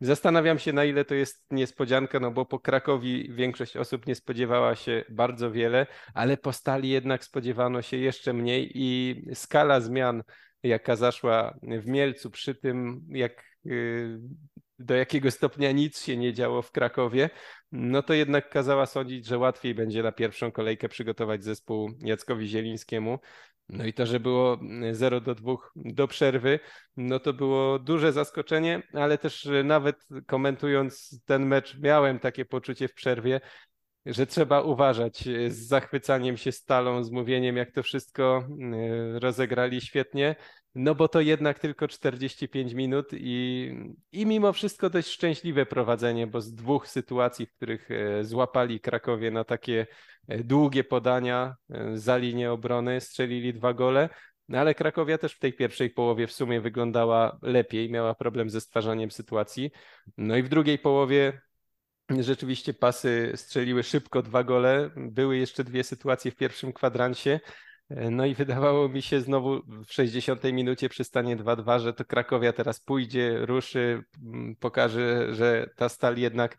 Zastanawiam się, na ile to jest niespodzianka, no bo po Krakowi większość osób nie spodziewała się bardzo wiele, ale po Stali jednak spodziewano się jeszcze mniej i skala zmian, jaka zaszła w Mielcu przy tym, jak y, do jakiego stopnia nic się nie działo w Krakowie, no to jednak kazała sądzić, że łatwiej będzie na pierwszą kolejkę przygotować zespół Jackowi Zielińskiemu. No i to, że było 0 do 2 do przerwy, no to było duże zaskoczenie, ale też nawet komentując ten mecz, miałem takie poczucie w przerwie, że trzeba uważać z zachwycaniem się stalą, z mówieniem, jak to wszystko e, rozegrali świetnie, no bo to jednak tylko 45 minut i, i mimo wszystko dość szczęśliwe prowadzenie, bo z dwóch sytuacji, w których e, złapali Krakowie na takie e, długie podania za linię obrony, strzelili dwa gole, No ale Krakowia też w tej pierwszej połowie w sumie wyglądała lepiej, miała problem ze stwarzaniem sytuacji. No i w drugiej połowie rzeczywiście pasy strzeliły szybko dwa gole. Były jeszcze dwie sytuacje w pierwszym kwadransie. No i wydawało mi się znowu w 60 minucie przy stanie 2-2, że to Krakowia teraz pójdzie, ruszy, pokaże, że ta stal jednak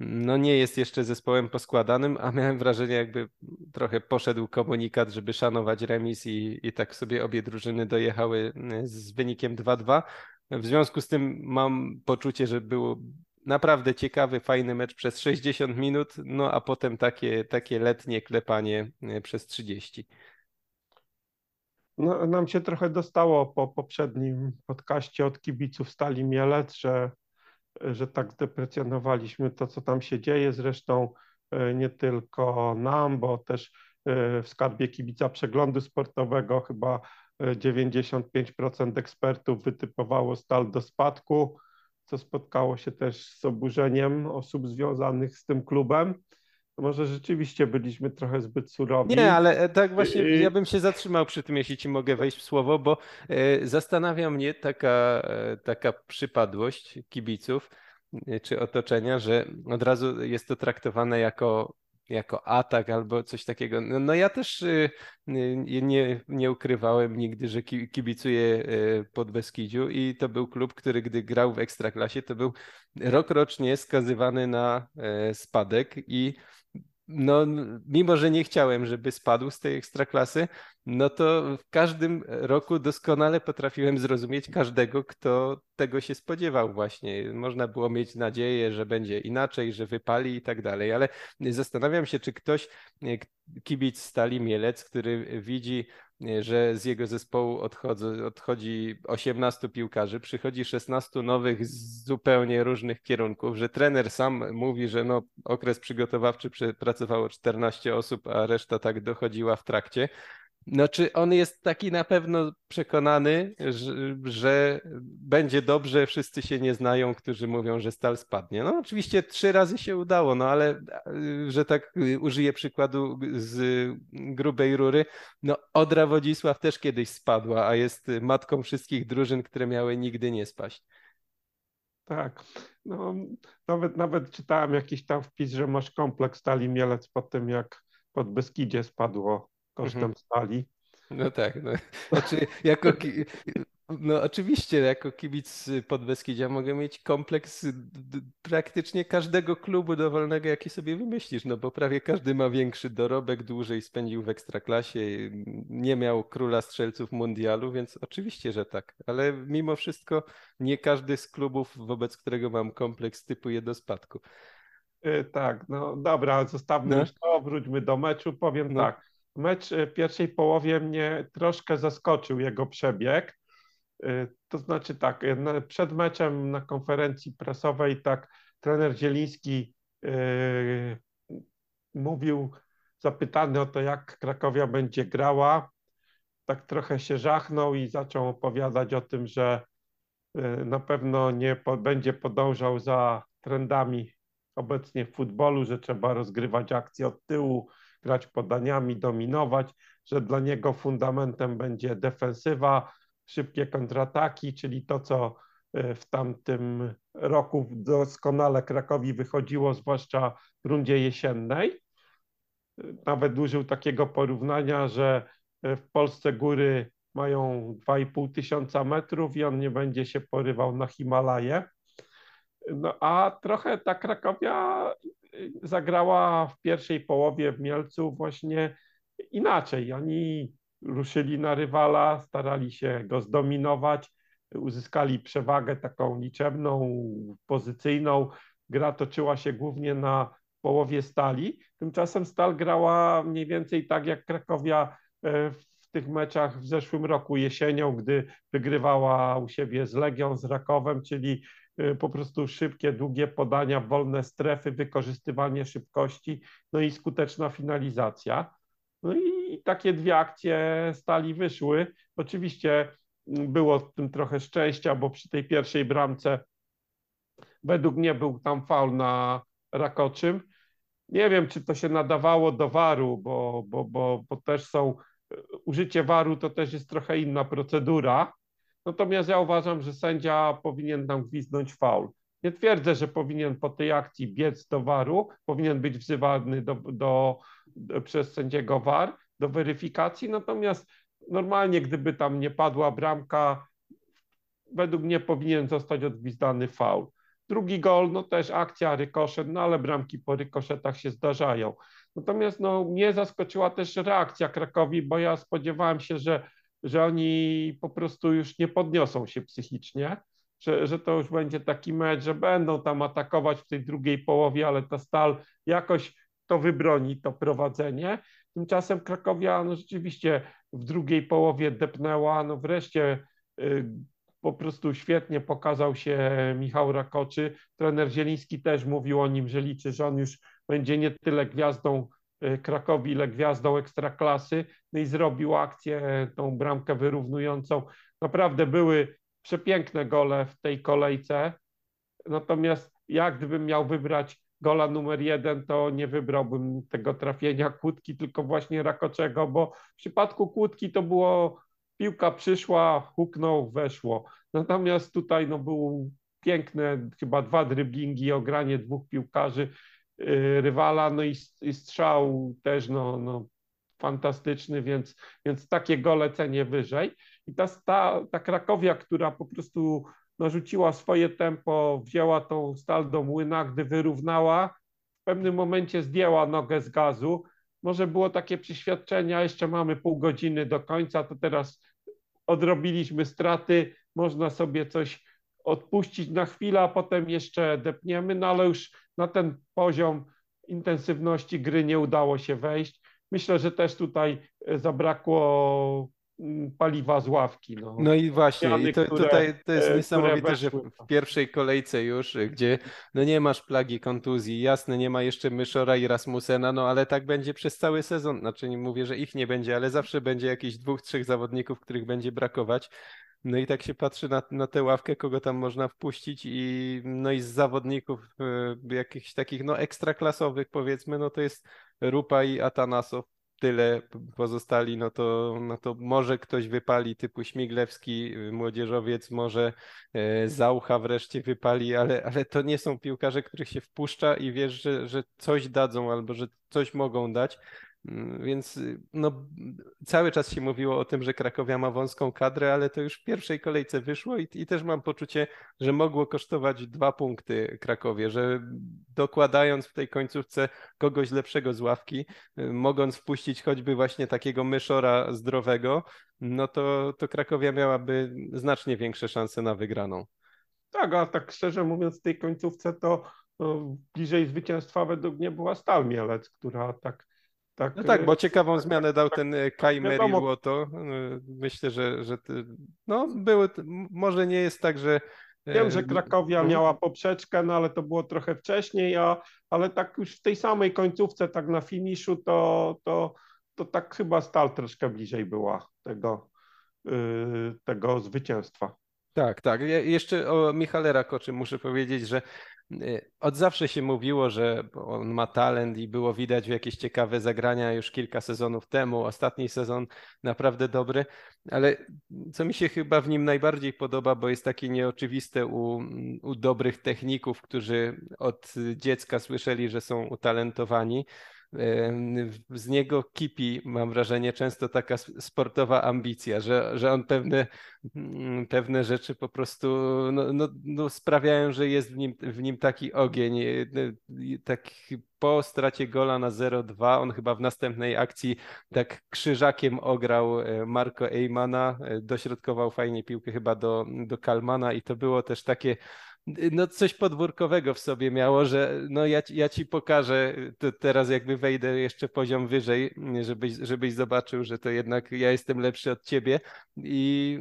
no nie jest jeszcze zespołem poskładanym, a miałem wrażenie, jakby trochę poszedł komunikat, żeby szanować remis i, i tak sobie obie drużyny dojechały z wynikiem 2-2. W związku z tym mam poczucie, że było naprawdę ciekawy, fajny mecz przez 60 minut, no a potem takie, takie letnie klepanie przez 30. No, nam się trochę dostało po poprzednim podcaście od kibiców Stali Mielec, że, że tak deprecjonowaliśmy to, co tam się dzieje. Zresztą e, nie tylko nam, bo też e, w skarbie kibica przeglądu sportowego chyba 95% e, ekspertów wytypowało Stal do spadku, co spotkało się też z oburzeniem osób związanych z tym klubem może rzeczywiście byliśmy trochę zbyt surowi. Nie, ale e, tak właśnie ja bym się zatrzymał przy tym, jeśli ci mogę wejść w słowo, bo e, zastanawia mnie taka, e, taka przypadłość kibiców czy otoczenia, że od razu jest to traktowane jako jako atak albo coś takiego. No, no ja też nie, nie ukrywałem nigdy, że kibicuję pod Beskidziu i to był klub, który gdy grał w Ekstraklasie, to był rokrocznie skazywany na spadek i no, mimo że nie chciałem, żeby spadł z tej ekstraklasy, no to w każdym roku doskonale potrafiłem zrozumieć każdego, kto tego się spodziewał właśnie. Można było mieć nadzieję, że będzie inaczej, że wypali i tak dalej, ale zastanawiam się, czy ktoś, kibic Stali Mielec, który widzi że z jego zespołu odchodzi, odchodzi 18 piłkarzy, przychodzi 16 nowych z zupełnie różnych kierunków, że trener sam mówi, że no, okres przygotowawczy pracowało 14 osób, a reszta tak dochodziła w trakcie. No, czy on jest taki na pewno przekonany, że, że, będzie dobrze, wszyscy się nie znają, którzy mówią, że stal spadnie? No, oczywiście trzy razy się udało, no ale że tak użyję przykładu z grubej rury, no Odra Wodzisław też kiedyś spadła, a jest matką wszystkich drużyn, które miały nigdy nie spaść. Tak, no nawet, nawet czytałem jakiś tam wpis, że masz kompleks Stali Mielec po tym, jak pod Beskidzie spadło kosztem mhm. stali. No tak, no. Znaczy, jako, no oczywiście, jako kibic Podbeskidzia mogę mieć kompleks praktycznie każdego klubu dowolnego, jaki sobie wymyślisz, no bo prawie każdy ma większy dorobek, dłużej spędził w Ekstraklasie, nie miał króla strzelców mundialu, więc oczywiście, że tak, ale mimo wszystko nie każdy z klubów, wobec którego mam kompleks, typuje do spadku. Yy, tak, no dobra, zostawmy no. już to, wróćmy do meczu, powiem no. tak mecz w pierwszej połowie mnie troszkę zaskoczył jego przebieg. Y, to znaczy tak, przed meczem na konferencji prasowej tak trener Zieliński mówił, zapytany o to, jak Krakowia będzie grała, tak trochę się żachnął i zaczął opowiadać o tym, że na pewno nie po, będzie podążał za trendami obecnie w futbolu, że trzeba rozgrywać akcje od tyłu, grać podaniami, dominować, że dla niego fundamentem będzie defensywa, szybkie kontrataki, czyli to, co e, w tamtym roku doskonale Krakowi wychodziło, zwłaszcza w rundzie jesiennej. Nawet użył takiego porównania, że e, w Polsce góry mają 2,5 tysiąca metrów i on nie będzie się porywał na Himalaje. No a trochę ta Krakowia zagrała w pierwszej połowie w Mielcu właśnie inaczej. Oni ruszyli na rywala, starali się go zdominować, uzyskali przewagę taką liczebną, pozycyjną. Gra toczyła się głównie na połowie stali. Tymczasem stal grała mniej więcej tak jak Krakowia e, w tych meczach w zeszłym roku jesienią, gdy wygrywała u siebie z Legią, z Rakowem, czyli po prostu szybkie, długie podania, wolne strefy, wykorzystywanie szybkości, no i skuteczna finalizacja. No i takie dwie akcje stali wyszły. Oczywiście mm, było w tym trochę szczęścia, bo przy tej pierwszej bramce według mnie był tam faul na Rakoczym. Nie wiem, czy to się nadawało do waru, bo, bo, bo, bo też są użycie waru to też jest trochę inna procedura. Natomiast ja uważam, że sędzia powinien nam gwizdnąć faul. Nie twierdzę, że powinien po tej akcji biec do waru, powinien być wzywany do, do, do, przez sędziego war do weryfikacji, natomiast normalnie gdyby tam nie padła bramka, według mnie powinien zostać odgwizdany faul. Drugi gol, no też akcja, rykoszet, no ale bramki po rykoszetach się zdarzają. Natomiast no, mnie zaskoczyła też reakcja Krakowi, bo ja spodziewałem się, że, że oni po prostu już nie podniosą się psychicznie, że, że to już będzie taki mecz, że będą tam atakować w tej drugiej połowie, ale ta stal jakoś to wybroni, to prowadzenie. Tymczasem Krakowia no rzeczywiście w drugiej połowie depnęła, no wreszcie y, po prostu świetnie pokazał się Michał Rakoczy. Trener Zieliński też mówił o nim, że liczy, że on już będzie nie tyle gwiazdą y, Krakowi, ile gwiazdą ekstraklasy. No i zrobił akcję, tą bramkę wyrównującą. Naprawdę były przepiękne gole w tej kolejce. Natomiast ja gdybym miał wybrać gola numer jeden, to nie wybrałbym tego trafienia Kłódki, tylko właśnie Rakoczego, bo w przypadku Kłódki to było piłka przyszła, huknął, weszło. Natomiast tutaj no, był piękne, chyba dwa dryblingi, ogranie dwóch piłkarzy rywala, no i, i strzał też no, no, fantastyczny, więc, więc takie gole cenię wyżej. I ta, ta, ta Krakowia, która po prostu narzuciła swoje tempo, wzięła tą stal do młyna, gdy wyrównała, w pewnym momencie zdjęła nogę z gazu. Może było takie przeświadczenia, jeszcze mamy pół godziny do końca, to teraz odrobiliśmy straty, można sobie coś odpuścić na chwilę, a potem jeszcze depniemy, no ale już na ten poziom intensywności gry nie udało się wejść. Myślę, że też tutaj zabrakło Mm, paliwa z ławki. No, no i właśnie, i to, które, tutaj to jest e, niesamowite, że w pierwszej kolejce już, gdzie no nie masz plagi kontuzji, jasne, nie ma jeszcze Myszora i Rasmusena, no ale tak będzie przez cały sezon. Znaczy nie mówię, że ich nie będzie, ale zawsze będzie jakichś dwóch, trzech zawodników, których będzie brakować. No i tak się patrzy na, na tę ławkę, kogo tam można wpuścić i no i z zawodników y, jakichś takich no ekstraklasowych powiedzmy, no to jest Rupa i Atanasow tyle pozostali, no to, no to może ktoś wypali typu Śmiglewski, y, młodzieżowiec, może e, Zaucha wreszcie wypali, ale, ale to nie są piłkarze, których się wpuszcza i wiesz, że, że coś dadzą albo że coś mogą dać. Więc no, cały czas się mówiło o tym, że Krakowia ma wąską kadrę, ale to już w pierwszej kolejce wyszło i, i też mam poczucie, że mogło kosztować dwa punkty Krakowie, że dokładając w tej końcówce kogoś lepszego z ławki, mogąc wpuścić choćby właśnie takiego myszora zdrowego, no to, to Krakowia miałaby znacznie większe szanse na wygraną. Tak, a tak szczerze mówiąc, w tej końcówce to no, bliżej zwycięstwa według mnie była Stal Mielec, która tak tak, no tak, bo ciekawą tak, zmianę dał ten e, Kai Meriłoto. E, myślę, że, że no, były, może nie jest tak, że e, Wiem, że Krakowia no. miała poprzeczkę, no ale to było trochę wcześniej, a, ale tak już w tej samej końcówce, tak na finiszu, to, to, to tak chyba Stal troszkę bliżej była tego, yy, tego zwycięstwa. Tak, tak. Ja jeszcze o Michale Rakoczy muszę powiedzieć, że Y, od zawsze się mówiło, że on ma talent i było widać jakieś ciekawe zagrania już kilka sezonów temu. Ostatni sezon naprawdę dobry, ale co mi się chyba w nim najbardziej podoba, bo jest takie nieoczywiste u, u dobrych techników, którzy od dziecka słyszeli, że są utalentowani z niego kipi, mam wrażenie, często taka sportowa ambicja, że, że on pewne, mm, pewne rzeczy po prostu no, no, no sprawiają, że jest w nim, w nim taki ogień. Tak po stracie gola na 0-2, on chyba w następnej akcji tak krzyżakiem ograł e, Marco Eymana, e, dośrodkował fajnie piłkę chyba do, do Kalmana i to było też takie no coś podwórkowego w sobie miało, że no ja, ja ci pokażę to teraz jakby wejdę jeszcze poziom wyżej, żebyś, żebyś zobaczył, że to jednak ja jestem lepszy od ciebie i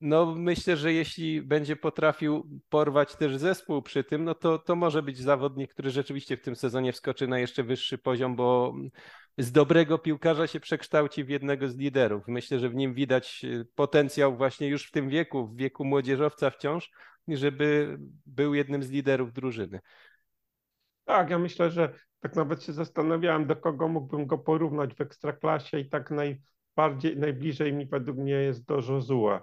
no myślę, że jeśli będzie potrafił porwać też zespół przy tym, no to, to może być zawodnik, który rzeczywiście w tym sezonie wskoczy na jeszcze wyższy poziom, bo z dobrego piłkarza się przekształci w jednego z liderów. Myślę, że w nim widać potencjał właśnie już w tym wieku, w wieku młodzieżowca wciąż, żeby był jednym z liderów drużyny. Tak, ja myślę, że tak nawet się zastanawiałem, do kogo mógłbym go porównać w ekstraklasie i tak naj, bardziej, najbliżej mi według mnie jest do Josue,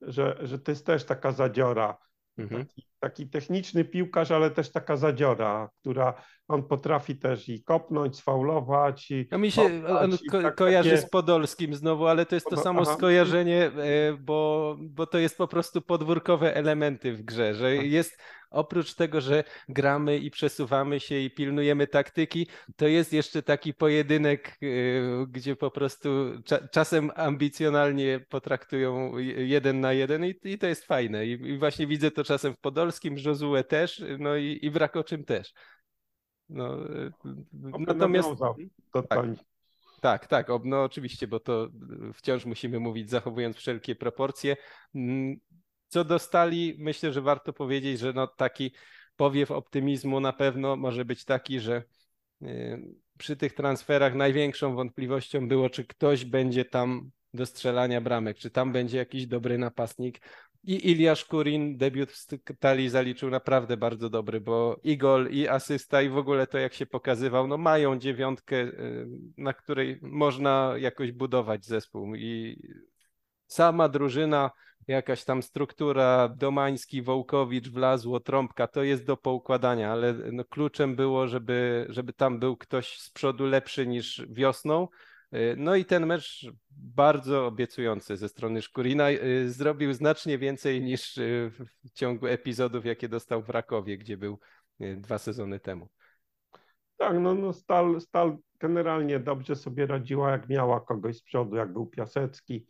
że, że to jest też taka zadziora. Mhm. Taki, taki, techniczny piłkarz, ale też taka zadziora, która on potrafi też i kopnąć, sfaulować. I no mi się on ko tak, kojarzy takie... z Podolskim znowu, ale to jest to samo Aha. skojarzenie, e, bo, bo to jest po prostu podwórkowe elementy w grze, że tak. jest oprócz tego, że gramy i przesuwamy się i pilnujemy taktyki, to jest jeszcze taki pojedynek, y, gdzie po prostu cza czasem ambicjonalnie potraktują jeden na jeden i, i to jest fajne. I, I, właśnie widzę to czasem w Podolskim, Josue też, no i, i w Rakoczym też. No, y, natomiast... Tak. Tak, tak, no oczywiście, bo to wciąż musimy mówić zachowując wszelkie proporcje. Co dostali, myślę, że warto powiedzieć, że no taki powiew optymizmu na pewno może być taki, że y, przy tych transferach największą wątpliwością było, czy ktoś będzie tam do strzelania bramek, czy tam będzie jakiś dobry napastnik. I Iliasz Kurin debiut w Stali zaliczył naprawdę bardzo dobry, bo i gol, i asysta, i w ogóle to jak się pokazywał, no mają dziewiątkę, y, na której można jakoś budować zespół. I sama drużyna jakaś tam struktura, Domański, Wołkowicz, Wlazło, Trąbka, to jest do poukładania, ale no kluczem było, żeby, żeby tam był ktoś z przodu lepszy niż wiosną. Y, no i ten mecz bardzo obiecujący ze strony Szkurina. Y, zrobił znacznie więcej niż y, w ciągu epizodów, jakie dostał w Rakowie, gdzie był dwa sezony temu. Tak, no, no Stal, Stal generalnie dobrze sobie radziła, jak miała kogoś z przodu, jak był Piasecki,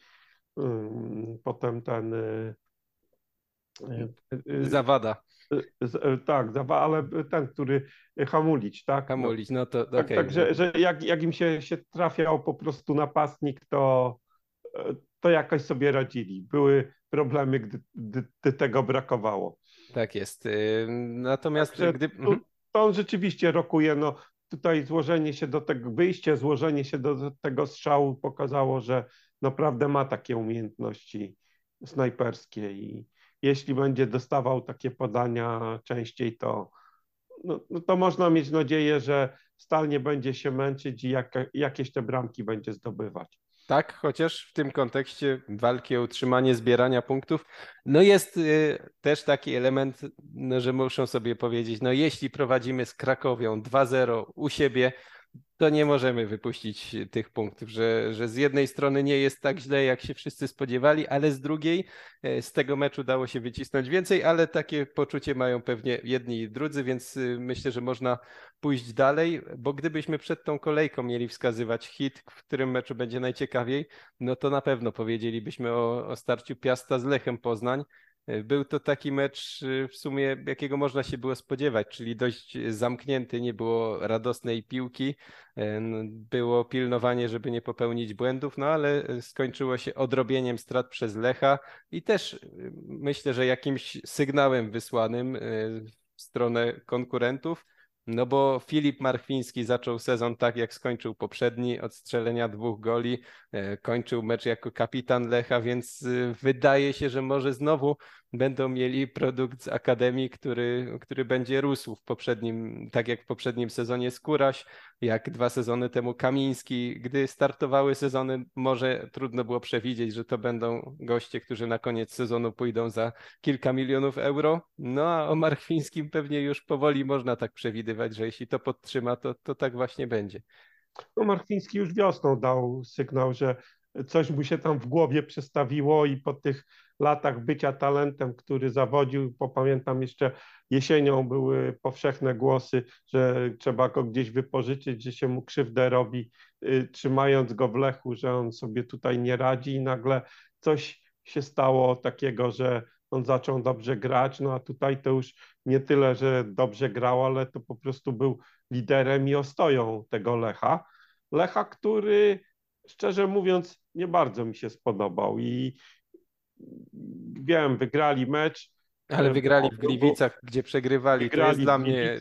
Potem ten. Y, y, y, Zawada. Tak, ale ten, który Hamulić, tak? Hamulić, no to tak, okay. Tak, że, że jak, jak im się, się trafiał po prostu napastnik, to, to jakoś sobie radzili. Były problemy, gdy, gdy, gdy tego brakowało. Tak jest. Natomiast Także gdy... To, mhm. to on rzeczywiście rokuje, no tutaj złożenie się do tego, wyjście, złożenie się do tego strzału pokazało, że naprawdę ma takie umiejętności snajperskie i jeśli będzie dostawał takie podania częściej, to, no, no to można mieć nadzieję, że Stal nie będzie się męczyć i jak, jakieś te bramki będzie zdobywać. Tak, chociaż w tym kontekście walki o utrzymanie zbierania punktów, no jest y, też taki element, no, że muszą sobie powiedzieć, no jeśli prowadzimy z Krakowią 2-0 u siebie, to nie możemy wypuścić tych punktów, że, że z jednej strony nie jest tak źle, jak się wszyscy spodziewali, ale z drugiej e, z tego meczu dało się wycisnąć więcej, ale takie poczucie mają pewnie jedni i drudzy, więc y, myślę, że można pójść dalej, bo gdybyśmy przed tą kolejką mieli wskazywać hit, w którym meczu będzie najciekawiej, no to na pewno powiedzielibyśmy o, o starciu Piasta z Lechem Poznań, był to taki mecz y, w sumie, jakiego można się było spodziewać, czyli dość zamknięty, nie było radosnej piłki, e, było pilnowanie, żeby nie popełnić błędów, no ale skończyło się odrobieniem strat przez Lecha i też myślę, że jakimś sygnałem wysłanym w stronę konkurentów, no bo Filip Marchwiński zaczął sezon tak, jak skończył poprzedni, od strzelenia dwóch goli, e, kończył mecz jako kapitan Lecha, więc wydaje się, że może znowu będą mieli produkt z Akademii, który, który będzie rósł w poprzednim, tak jak w poprzednim sezonie Skóraś, jak dwa sezony temu Kamiński. Gdy startowały sezony, może trudno było przewidzieć, że to będą goście, którzy na koniec sezonu pójdą za kilka milionów euro. No a o Marchwińskim pewnie już powoli można tak przewidywać, że jeśli to podtrzyma, to, to tak właśnie będzie. No Marchwiński już wiosną dał sygnał, że coś mu się tam w głowie przestawiło i po tych latach bycia talentem, który zawodził, bo pamiętam jeszcze jesienią były powszechne głosy, że trzeba go gdzieś wypożyczyć, że się mu krzywdę robi, y, trzymając go w lechu, że on sobie tutaj nie radzi i nagle coś się stało takiego, że on zaczął dobrze grać, no a tutaj to już nie tyle, że dobrze grał, ale to po prostu był liderem i ostoją tego Lecha. Lecha, który szczerze mówiąc nie bardzo mi się spodobał i wiem, wygrali mecz. Ale wygrali w Gliwicach, gdzie przegrywali. Wygrali to jest dla mnie.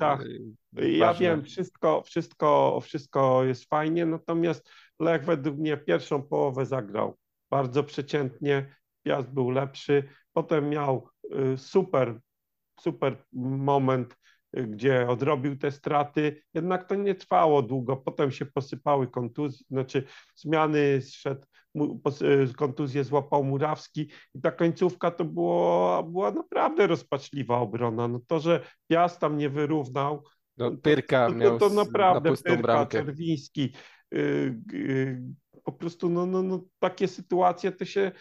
Y, ja wiem, wszystko, wszystko, wszystko jest fajnie, natomiast Lech według mnie pierwszą połowę zagrał bardzo przeciętnie. Piast był lepszy. Potem miał y, super, super moment gdzie odrobił te straty, jednak to nie trwało długo. Potem się posypały kontuzje, znaczy zmiany, zszedł, kontuzję złapał Murawski i ta końcówka to było, była naprawdę rozpaczliwa obrona. No to, że Piast tam nie wyrównał, no, Pyrka to, miał to, to naprawdę na Pyrka, bramkę. Czerwiński, yy, yy, po prostu no, no, no, takie sytuacje to się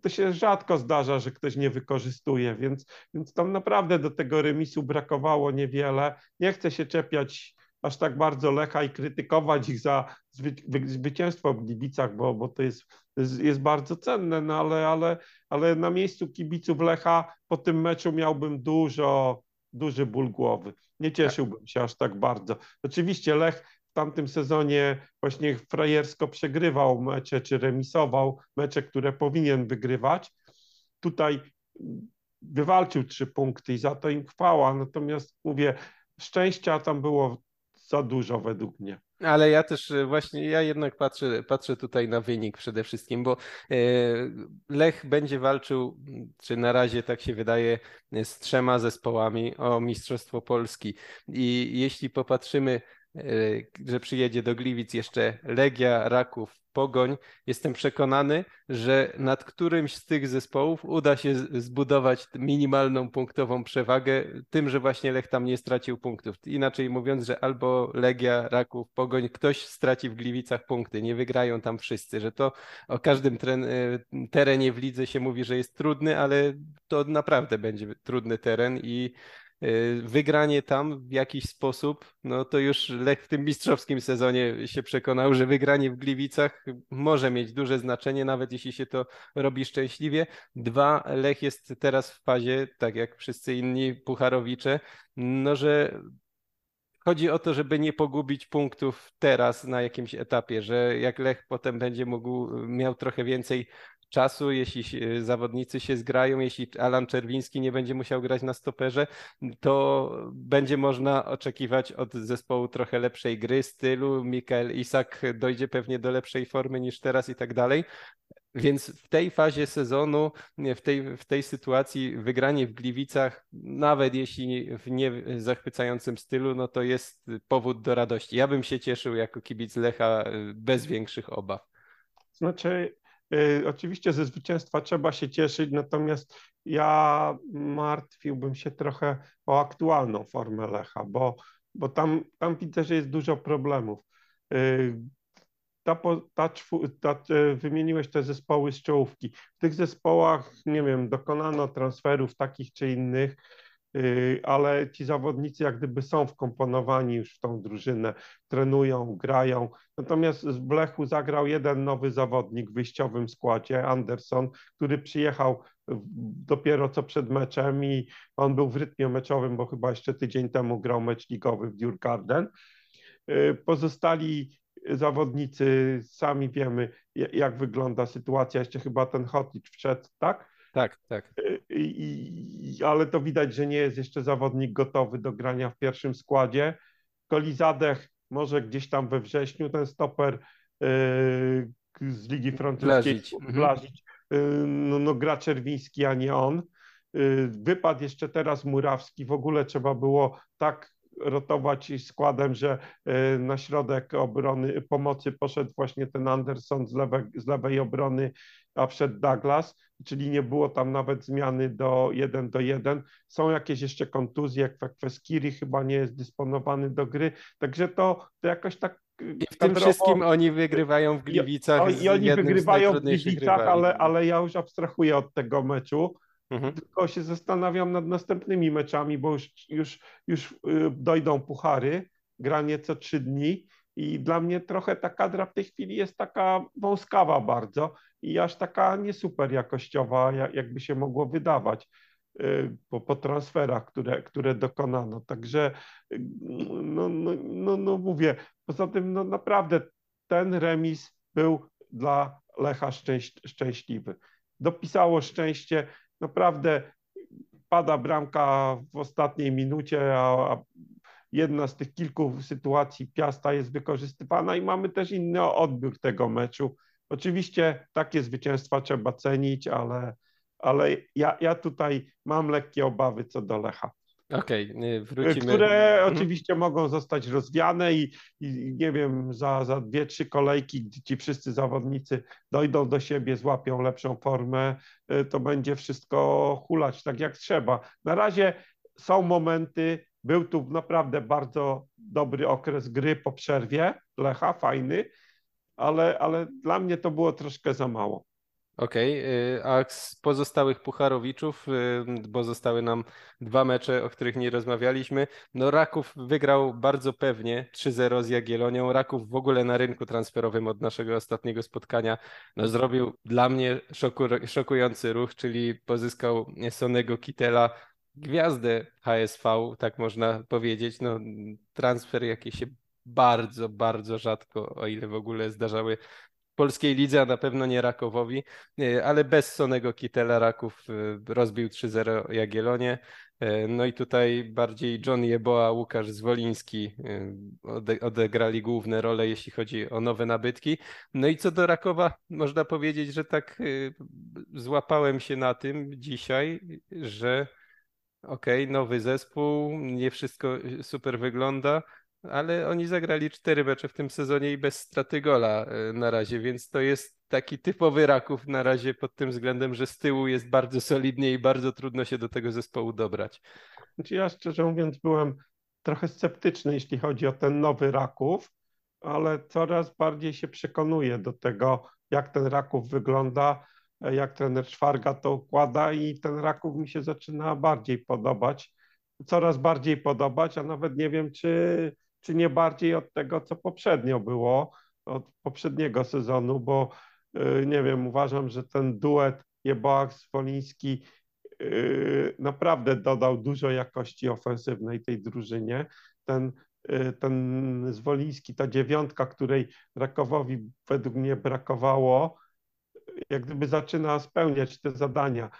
to się rzadko zdarza, że ktoś nie wykorzystuje, więc, więc tam naprawdę do tego remisu brakowało niewiele. Nie chcę się czepiać aż tak bardzo Lecha i krytykować ich za zwy, zwycięstwo w Gliwicach, bo, bo to jest, jest bardzo cenne, no ale, ale, ale na miejscu kibiców Lecha po tym meczu miałbym dużo, duży ból głowy. Nie cieszyłbym się aż tak bardzo. Oczywiście Lech tamtym sezonie właśnie frajersko przegrywał mecze czy remisował mecze, które powinien wygrywać. Tutaj wywalczył trzy punkty i za to im chwała. Natomiast mówię, szczęścia tam było za dużo według mnie. Ale ja też e, właśnie, ja jednak patrzę, patrzę tutaj na wynik przede wszystkim, bo e, Lech będzie walczył, czy na razie tak się wydaje, z trzema zespołami o Mistrzostwo Polski. I jeśli popatrzymy że przyjedzie do Gliwic jeszcze Legia, Raków, Pogoń. Jestem przekonany, że nad którymś z tych zespołów uda się zbudować minimalną punktową przewagę tym, że właśnie Lech tam nie stracił punktów. Inaczej mówiąc, że albo Legia, Raków, Pogoń, ktoś straci w Gliwicach punkty, nie wygrają tam wszyscy, że to o każdym e, terenie w lidze się mówi, że jest trudny, ale to naprawdę będzie trudny teren i wygranie tam w jakiś sposób, no to już Lech w tym mistrzowskim sezonie się przekonał, że wygranie w Gliwicach może mieć duże znaczenie, nawet jeśli się to robi szczęśliwie. Dwa, Lech jest teraz w fazie, tak jak wszyscy inni pucharowicze, no że chodzi o to, żeby nie pogubić punktów teraz na jakimś etapie, że jak Lech potem będzie mógł, miał trochę więcej czasu, jeśli zawodnicy się zgrają, jeśli Alan Czerwiński nie będzie musiał grać na stoperze, to będzie można oczekiwać od zespołu trochę lepszej gry, stylu. Mikael Isak dojdzie pewnie do lepszej formy niż teraz i tak dalej. Więc w tej fazie sezonu, w tej, w tej sytuacji, wygranie w Gliwicach, nawet jeśli w niezachwycającym stylu, no to jest powód do radości. Ja bym się cieszył jako kibic Lecha bez większych obaw. Znaczy, Y, oczywiście ze zwycięstwa trzeba się cieszyć, natomiast ja martwiłbym się trochę o aktualną formę Lecha, bo, bo tam, tam widzę, że jest dużo problemów. Y, ta, ta, ta, y, wymieniłeś te zespoły z czołówki. W tych zespołach, nie wiem, dokonano transferów takich czy innych, Y, ale ci zawodnicy jak gdyby są wkomponowani już w tą drużynę, trenują, grają. Natomiast w Blechu zagrał jeden nowy zawodnik w wyjściowym składzie, Anderson, który przyjechał dopiero co przed meczem i on był w rytmie meczowym, bo chyba jeszcze tydzień temu grał mecz ligowy w Djurgarden. Y, pozostali zawodnicy, sami wiemy, jak wygląda sytuacja. Jeszcze chyba ten Hotic wszedł, tak? Tak, tak. I, ale to widać, że nie jest jeszcze zawodnik gotowy do grania w pierwszym składzie. Kolizadech może gdzieś tam we wrześniu ten stoper yy, z Ligi Francuskiej Blazić. Yy, no, no, gra Czerwiński, a nie on. Wypadł jeszcze teraz Murawski. W ogóle trzeba było tak rotować składem, że e, na środek obrony pomocy poszedł właśnie ten Anderson z lewej, z lewej obrony, a wszedł Douglas, czyli nie było tam nawet zmiany do 1 do 1. Są jakieś jeszcze kontuzje, Kweskiri chyba nie jest dysponowany do gry, także to, to jakoś tak e, i w tym wszystkim oni wygrywają w Gliwicach. I, i oni wygrywają w Gliwicach, ale, ale ja już abstrahuję od tego meczu. Mhm. Tylko się zastanawiam nad następnymi meczami, bo już, już, już y, dojdą puchary, granie co trzy dni i dla mnie trochę ta kadra w tej chwili jest taka wąskawa bardzo i aż taka nie super jakościowa, jakby się mogło wydawać y, po, po transferach, które, które dokonano. Także y, no, no, no, no mówię, poza tym no naprawdę ten remis był dla Lecha szczęś, szczęśliwy. Dopisało szczęście, naprawdę pada bramka w ostatniej minucie, a jedna z tych kilku sytuacji Piasta jest wykorzystywana i mamy też inny odbiór tego meczu. Oczywiście takie zwycięstwa trzeba cenić, ale, ale ja, ja tutaj mam lekkie obawy co do Lecha. Okej, okay, wrócimy. Które oczywiście mogą zostać rozwiane i, i, nie wiem, za, za dwie, trzy kolejki, gdzie ci wszyscy zawodnicy dojdą do siebie, złapią lepszą formę, y, to będzie wszystko hulać tak jak trzeba. Na razie są momenty, był tu naprawdę bardzo dobry okres gry po przerwie, Lecha, fajny, ale, ale dla mnie to było troszkę za mało. Okej, okay. a z pozostałych Pucharowiczów, y, bo zostały nam dwa mecze, o których nie rozmawialiśmy. No Raków wygrał bardzo pewnie 3-0 z Jagiellonią. Raków w ogóle na rynku transferowym od naszego ostatniego spotkania no, zrobił dla mnie szoku, szokujący ruch, czyli pozyskał Sonego Kitela, gwiazdę HSV, tak można powiedzieć. No, transfer jaki się bardzo, bardzo rzadko, o ile w ogóle zdarzały polskiej lidze, a na pewno nie Rakowowi, ale bez Sonego Kitela Raków e, rozbił 3-0 Jagiellonie. E, no i tutaj bardziej John Jeboa, Łukasz Zwoliński e, odegrali główne role, jeśli chodzi o nowe nabytki. No i co do Rakowa, można powiedzieć, że tak złapałem się na tym dzisiaj, że okej, okay, nowy zespół, nie wszystko super wygląda, ale oni zagrali cztery mecze w tym sezonie i bez straty gola e, na razie, więc to jest taki typowy Raków na razie pod tym względem, że z tyłu jest bardzo solidnie i bardzo trudno się do tego zespołu dobrać. Znaczy ja szczerze mówiąc byłem trochę sceptyczny, jeśli chodzi o ten nowy Raków, ale coraz bardziej się przekonuję do tego, jak ten Raków wygląda, e, jak trener Szwarga to układa i ten Raków mi się zaczyna bardziej podobać, coraz bardziej podobać, a nawet nie wiem, czy czy nie bardziej od tego, co poprzednio było, od poprzedniego sezonu, bo y, nie wiem, uważam, że ten duet Jeboak-Swoliński y, naprawdę dodał dużo jakości ofensywnej tej drużynie. Ten, y, ten Zwoliński, ta dziewiątka, której Rakowowi według mnie brakowało, jak gdyby zaczyna spełniać te zadania.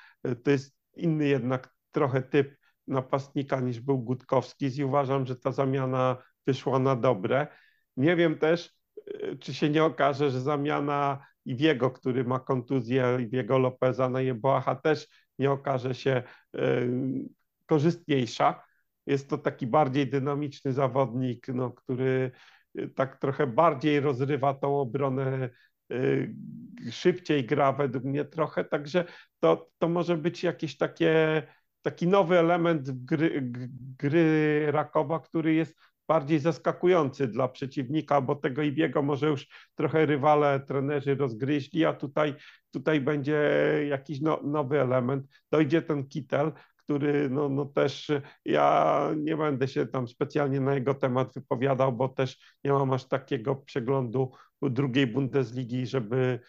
To jest inny jednak trochę typ napastnika niż był Gutkowski i uważam, że ta zamiana wyszło na dobre. Nie wiem też, y, czy się nie okaże, że zamiana Iwiego, który ma kontuzję, Iwiego Lopeza na Jeboacha też nie okaże się y, korzystniejsza. Jest to taki bardziej dynamiczny zawodnik, no, który y, tak trochę bardziej rozrywa tą obronę, szybciej gra według mnie trochę, także to, to może być jakieś takie, taki nowy element gry, gry Rakowa, który jest bardziej zaskakujący dla przeciwnika, bo tego Ibiego może już trochę rywale, trenerzy rozgryźli, a tutaj, tutaj będzie jakiś no, nowy element. Dojdzie ten Kitel, który no, no też ja nie będę się tam specjalnie na jego temat wypowiadał, bo też nie mam aż takiego przeglądu drugiej Bundesligi, żeby,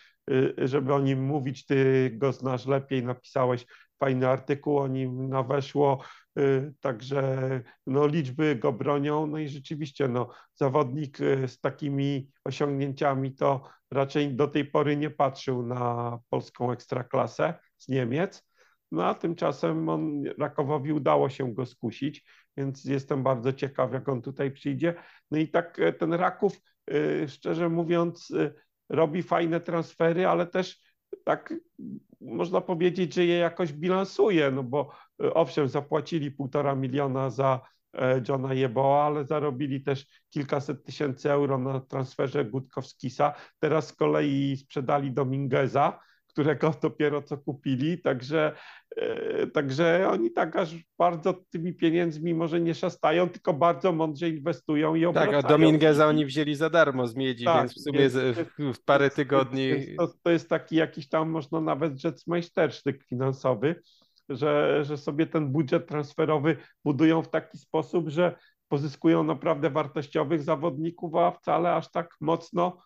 żeby o nim mówić. Ty go znasz lepiej, napisałeś fajny artykuł o nim na weszło, y, także no, liczby go bronią, no i rzeczywiście no, zawodnik y, z takimi osiągnięciami to raczej do tej pory nie patrzył na polską ekstraklasę z Niemiec, no a tymczasem on, Rakowowi udało się go skusić, więc jestem bardzo ciekaw, jak on tutaj przyjdzie. No i tak e, ten Raków, y, szczerze mówiąc, robi fajne transfery, ale też tak można powiedzieć, że je jakoś bilansuje, no bo e, owszem, zapłacili półtora miliona za e, Johna Jeboa, ale zarobili też kilkaset tysięcy euro na transferze Gutkowskisa. Teraz z kolei sprzedali Domingueza, którego dopiero co kupili, także, e, także oni tak aż bardzo tymi pieniędzmi może nie szastają, tylko bardzo mądrze inwestują i obracają. Tak, a Domingueza oni wzięli za darmo z miedzi, tak, więc w sumie więc, w parę tygodni... To, to jest taki jakiś tam, można nawet rzec, majstersztyk finansowy, że, że sobie ten budżet transferowy budują w taki sposób, że pozyskują naprawdę wartościowych zawodników, a wcale aż tak mocno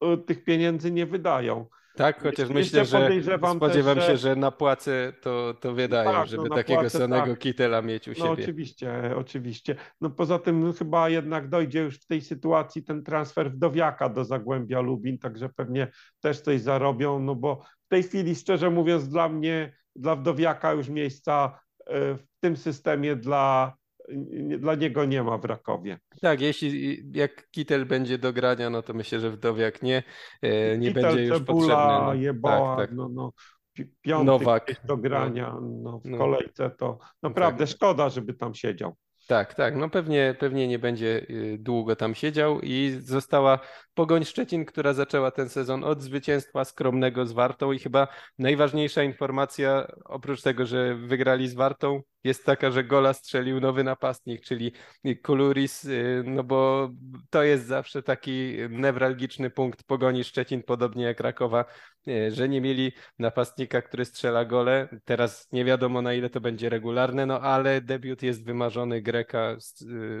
e, tych pieniędzy nie wydają. Tak, chociaż myślę, że spodziewam też, się, że na płacę to, to wydają, tak, żeby no takiego płacę, Sonego tak. Kitela mieć u no, siebie. No oczywiście, oczywiście. No poza tym chyba jednak dojdzie już w tej sytuacji ten transfer wdowiaka do Zagłębia Lubin, także pewnie też coś zarobią, no bo w tej chwili szczerze mówiąc dla mnie, dla wdowiaka już miejsca e, w tym systemie dla dla niego nie ma w Rakowie. Tak, jeśli jak Kitel będzie do grania, no to myślę, że Wdowiak nie, e, nie Kitel, będzie już Cebula, potrzebny. No. Jeboa, tak, tak. No, no, piąty Nowak. do grania no, w No. kolejce, to naprawdę Tak. szkoda, żeby tam siedział. Tak, tak. No pewnie, pewnie nie będzie y, długo tam siedział i została Pogoń Szczecin, która zaczęła ten sezon od zwycięstwa skromnego z Wartą i chyba najważniejsza informacja, oprócz tego, że wygrali z Wartą, jest taka, że gola strzelił nowy napastnik, czyli Kuluris, y, no bo to jest zawsze taki newralgiczny punkt Pogoni Szczecin, podobnie jak Rakowa, y, że nie mieli napastnika, który strzela gole. Teraz nie wiadomo na ile to będzie regularne, no ale debiut jest wymarzony. Greka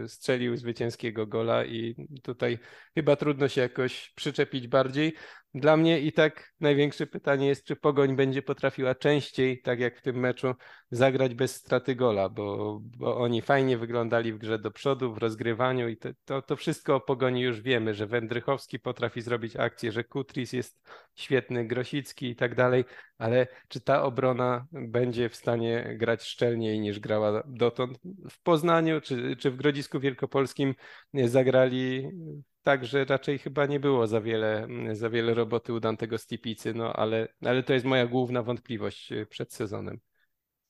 y, strzelił zwycięskiego gola i tutaj chyba trudno się jakoś przyczepić bardziej. Dla mnie i tak największe pytanie jest, czy Pogoń będzie potrafiła częściej, tak jak w tym meczu, zagrać bez straty gola, bo, bo oni fajnie wyglądali w grze do przodu, w rozgrywaniu i to, to, wszystko o Pogoni już wiemy, że Wędrychowski potrafi zrobić akcję, że Kutris jest świetny, Grosicki i tak dalej, ale czy ta obrona będzie w stanie grać szczelniej niż grała dotąd? W Poznaniu, czy, czy w Grodzisku Wielkopolskim zagrali tak, że raczej chyba nie było za wiele, za wiele roboty u Dantego Stipicy, no ale, ale to jest moja główna wątpliwość y, przed sezonem.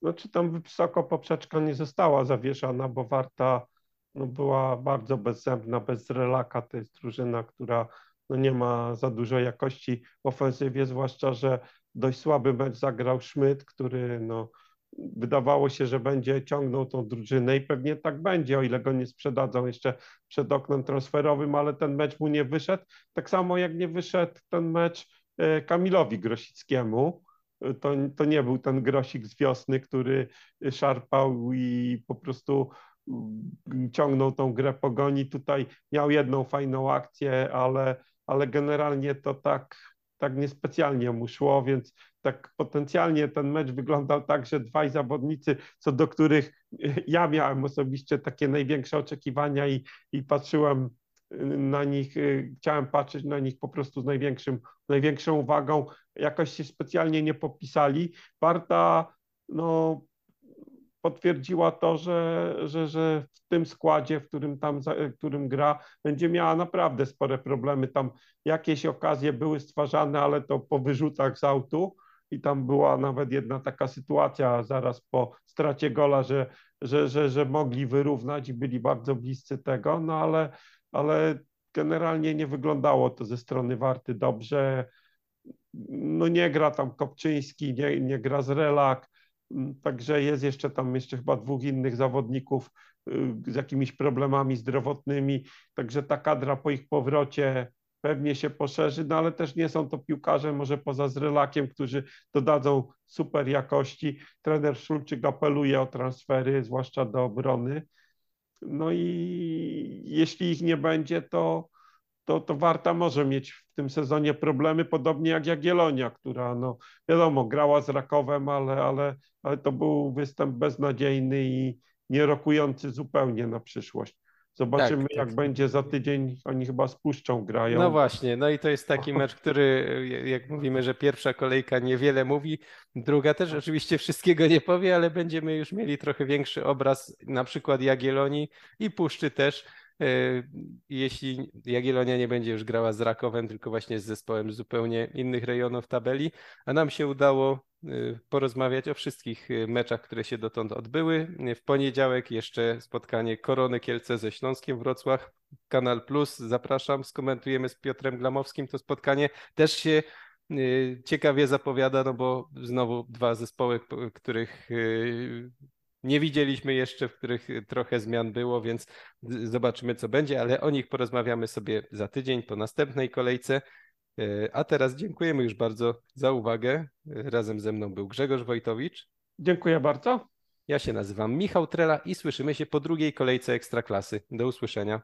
Znaczy tam wysoko poprzeczka nie została zawieszana, bo Warta no, była bardzo bezzębna, bez relaka. To jest drużyna, która no, nie ma za dużo jakości w ofensywie, zwłaszcza, że dość słaby mecz zagrał Szmyt, który no, wydawało się, że będzie ciągnął tą drużynę i pewnie tak będzie, o ile go nie sprzedadzą jeszcze przed oknem transferowym, ale ten mecz mu nie wyszedł. Tak samo jak nie wyszedł ten mecz e, Kamilowi Grosickiemu. To, to nie był ten grosik z wiosny, który szarpał i po prostu mm, ciągnął tą grę pogoni. Tutaj miał jedną fajną akcję, ale, ale generalnie to tak, tak niespecjalnie mu szło, więc tak potencjalnie ten mecz wyglądał tak, że dwaj zawodnicy, co do których ja miałem osobiście takie największe oczekiwania i, i patrzyłem na nich, y, chciałem patrzeć na nich po prostu z największym, największą uwagą, jakoś się specjalnie nie popisali. Warta no, potwierdziła to, że, że, że w tym składzie, w którym tam, którym gra, będzie miała naprawdę spore problemy. Tam jakieś okazje były stwarzane, ale to po wyrzutach z autu i tam była nawet jedna taka sytuacja zaraz po stracie gola, że, że, że, że mogli wyrównać i byli bardzo bliscy tego, no ale, ale generalnie nie wyglądało to ze strony Warty dobrze. No nie gra tam Kopczyński, nie, nie gra z Relak, Także jest jeszcze tam jeszcze chyba dwóch innych zawodników y, z jakimiś problemami zdrowotnymi. Także ta kadra po ich powrocie pewnie się poszerzy, no ale też nie są to piłkarze, może poza Zrylakiem, którzy dodadzą super jakości. Trener Szulczyk apeluje o transfery, zwłaszcza do obrony. No i jeśli ich nie będzie, to, to, to Warta może mieć w tym sezonie problemy, podobnie jak Jagiellonia, która no wiadomo, grała z Rakowem, ale, ale, ale to był występ beznadziejny i nie rokujący zupełnie na przyszłość. Zobaczymy, Tak, jak tak. będzie za tydzień. Oni chyba z Puszczą grają. No właśnie, no i to jest taki mecz, który, jak mówimy, że pierwsza kolejka niewiele mówi, druga też oczywiście wszystkiego nie powie, ale będziemy już mieli trochę większy obraz, na przykład Jagiellonii i Puszczy też. Y, Jeśli Jagiellonia nie będzie już grała z Rakowem, tylko właśnie z zespołem zupełnie innych rejonów tabeli, a nam się udało y, porozmawiać o wszystkich y, meczach, które się dotąd odbyły. W poniedziałek jeszcze spotkanie Korony Kielce ze Śląskiem Wrocław. Kanal Plus, zapraszam, skomentujemy z Piotrem Glamowskim to spotkanie. Też się ciekawie zapowiada, no bo znowu dwa zespoły, których nie widzieliśmy jeszcze, w których trochę zmian było, więc zobaczymy, co będzie, ale o nich porozmawiamy sobie za tydzień po następnej kolejce. Y, A teraz dziękujemy już bardzo za uwagę. Y, Razem ze mną był Grzegorz Wojtowicz. Dziękuję bardzo. Ja się nazywam Michał Trela i słyszymy się po drugiej kolejce Ekstraklasy. Do usłyszenia.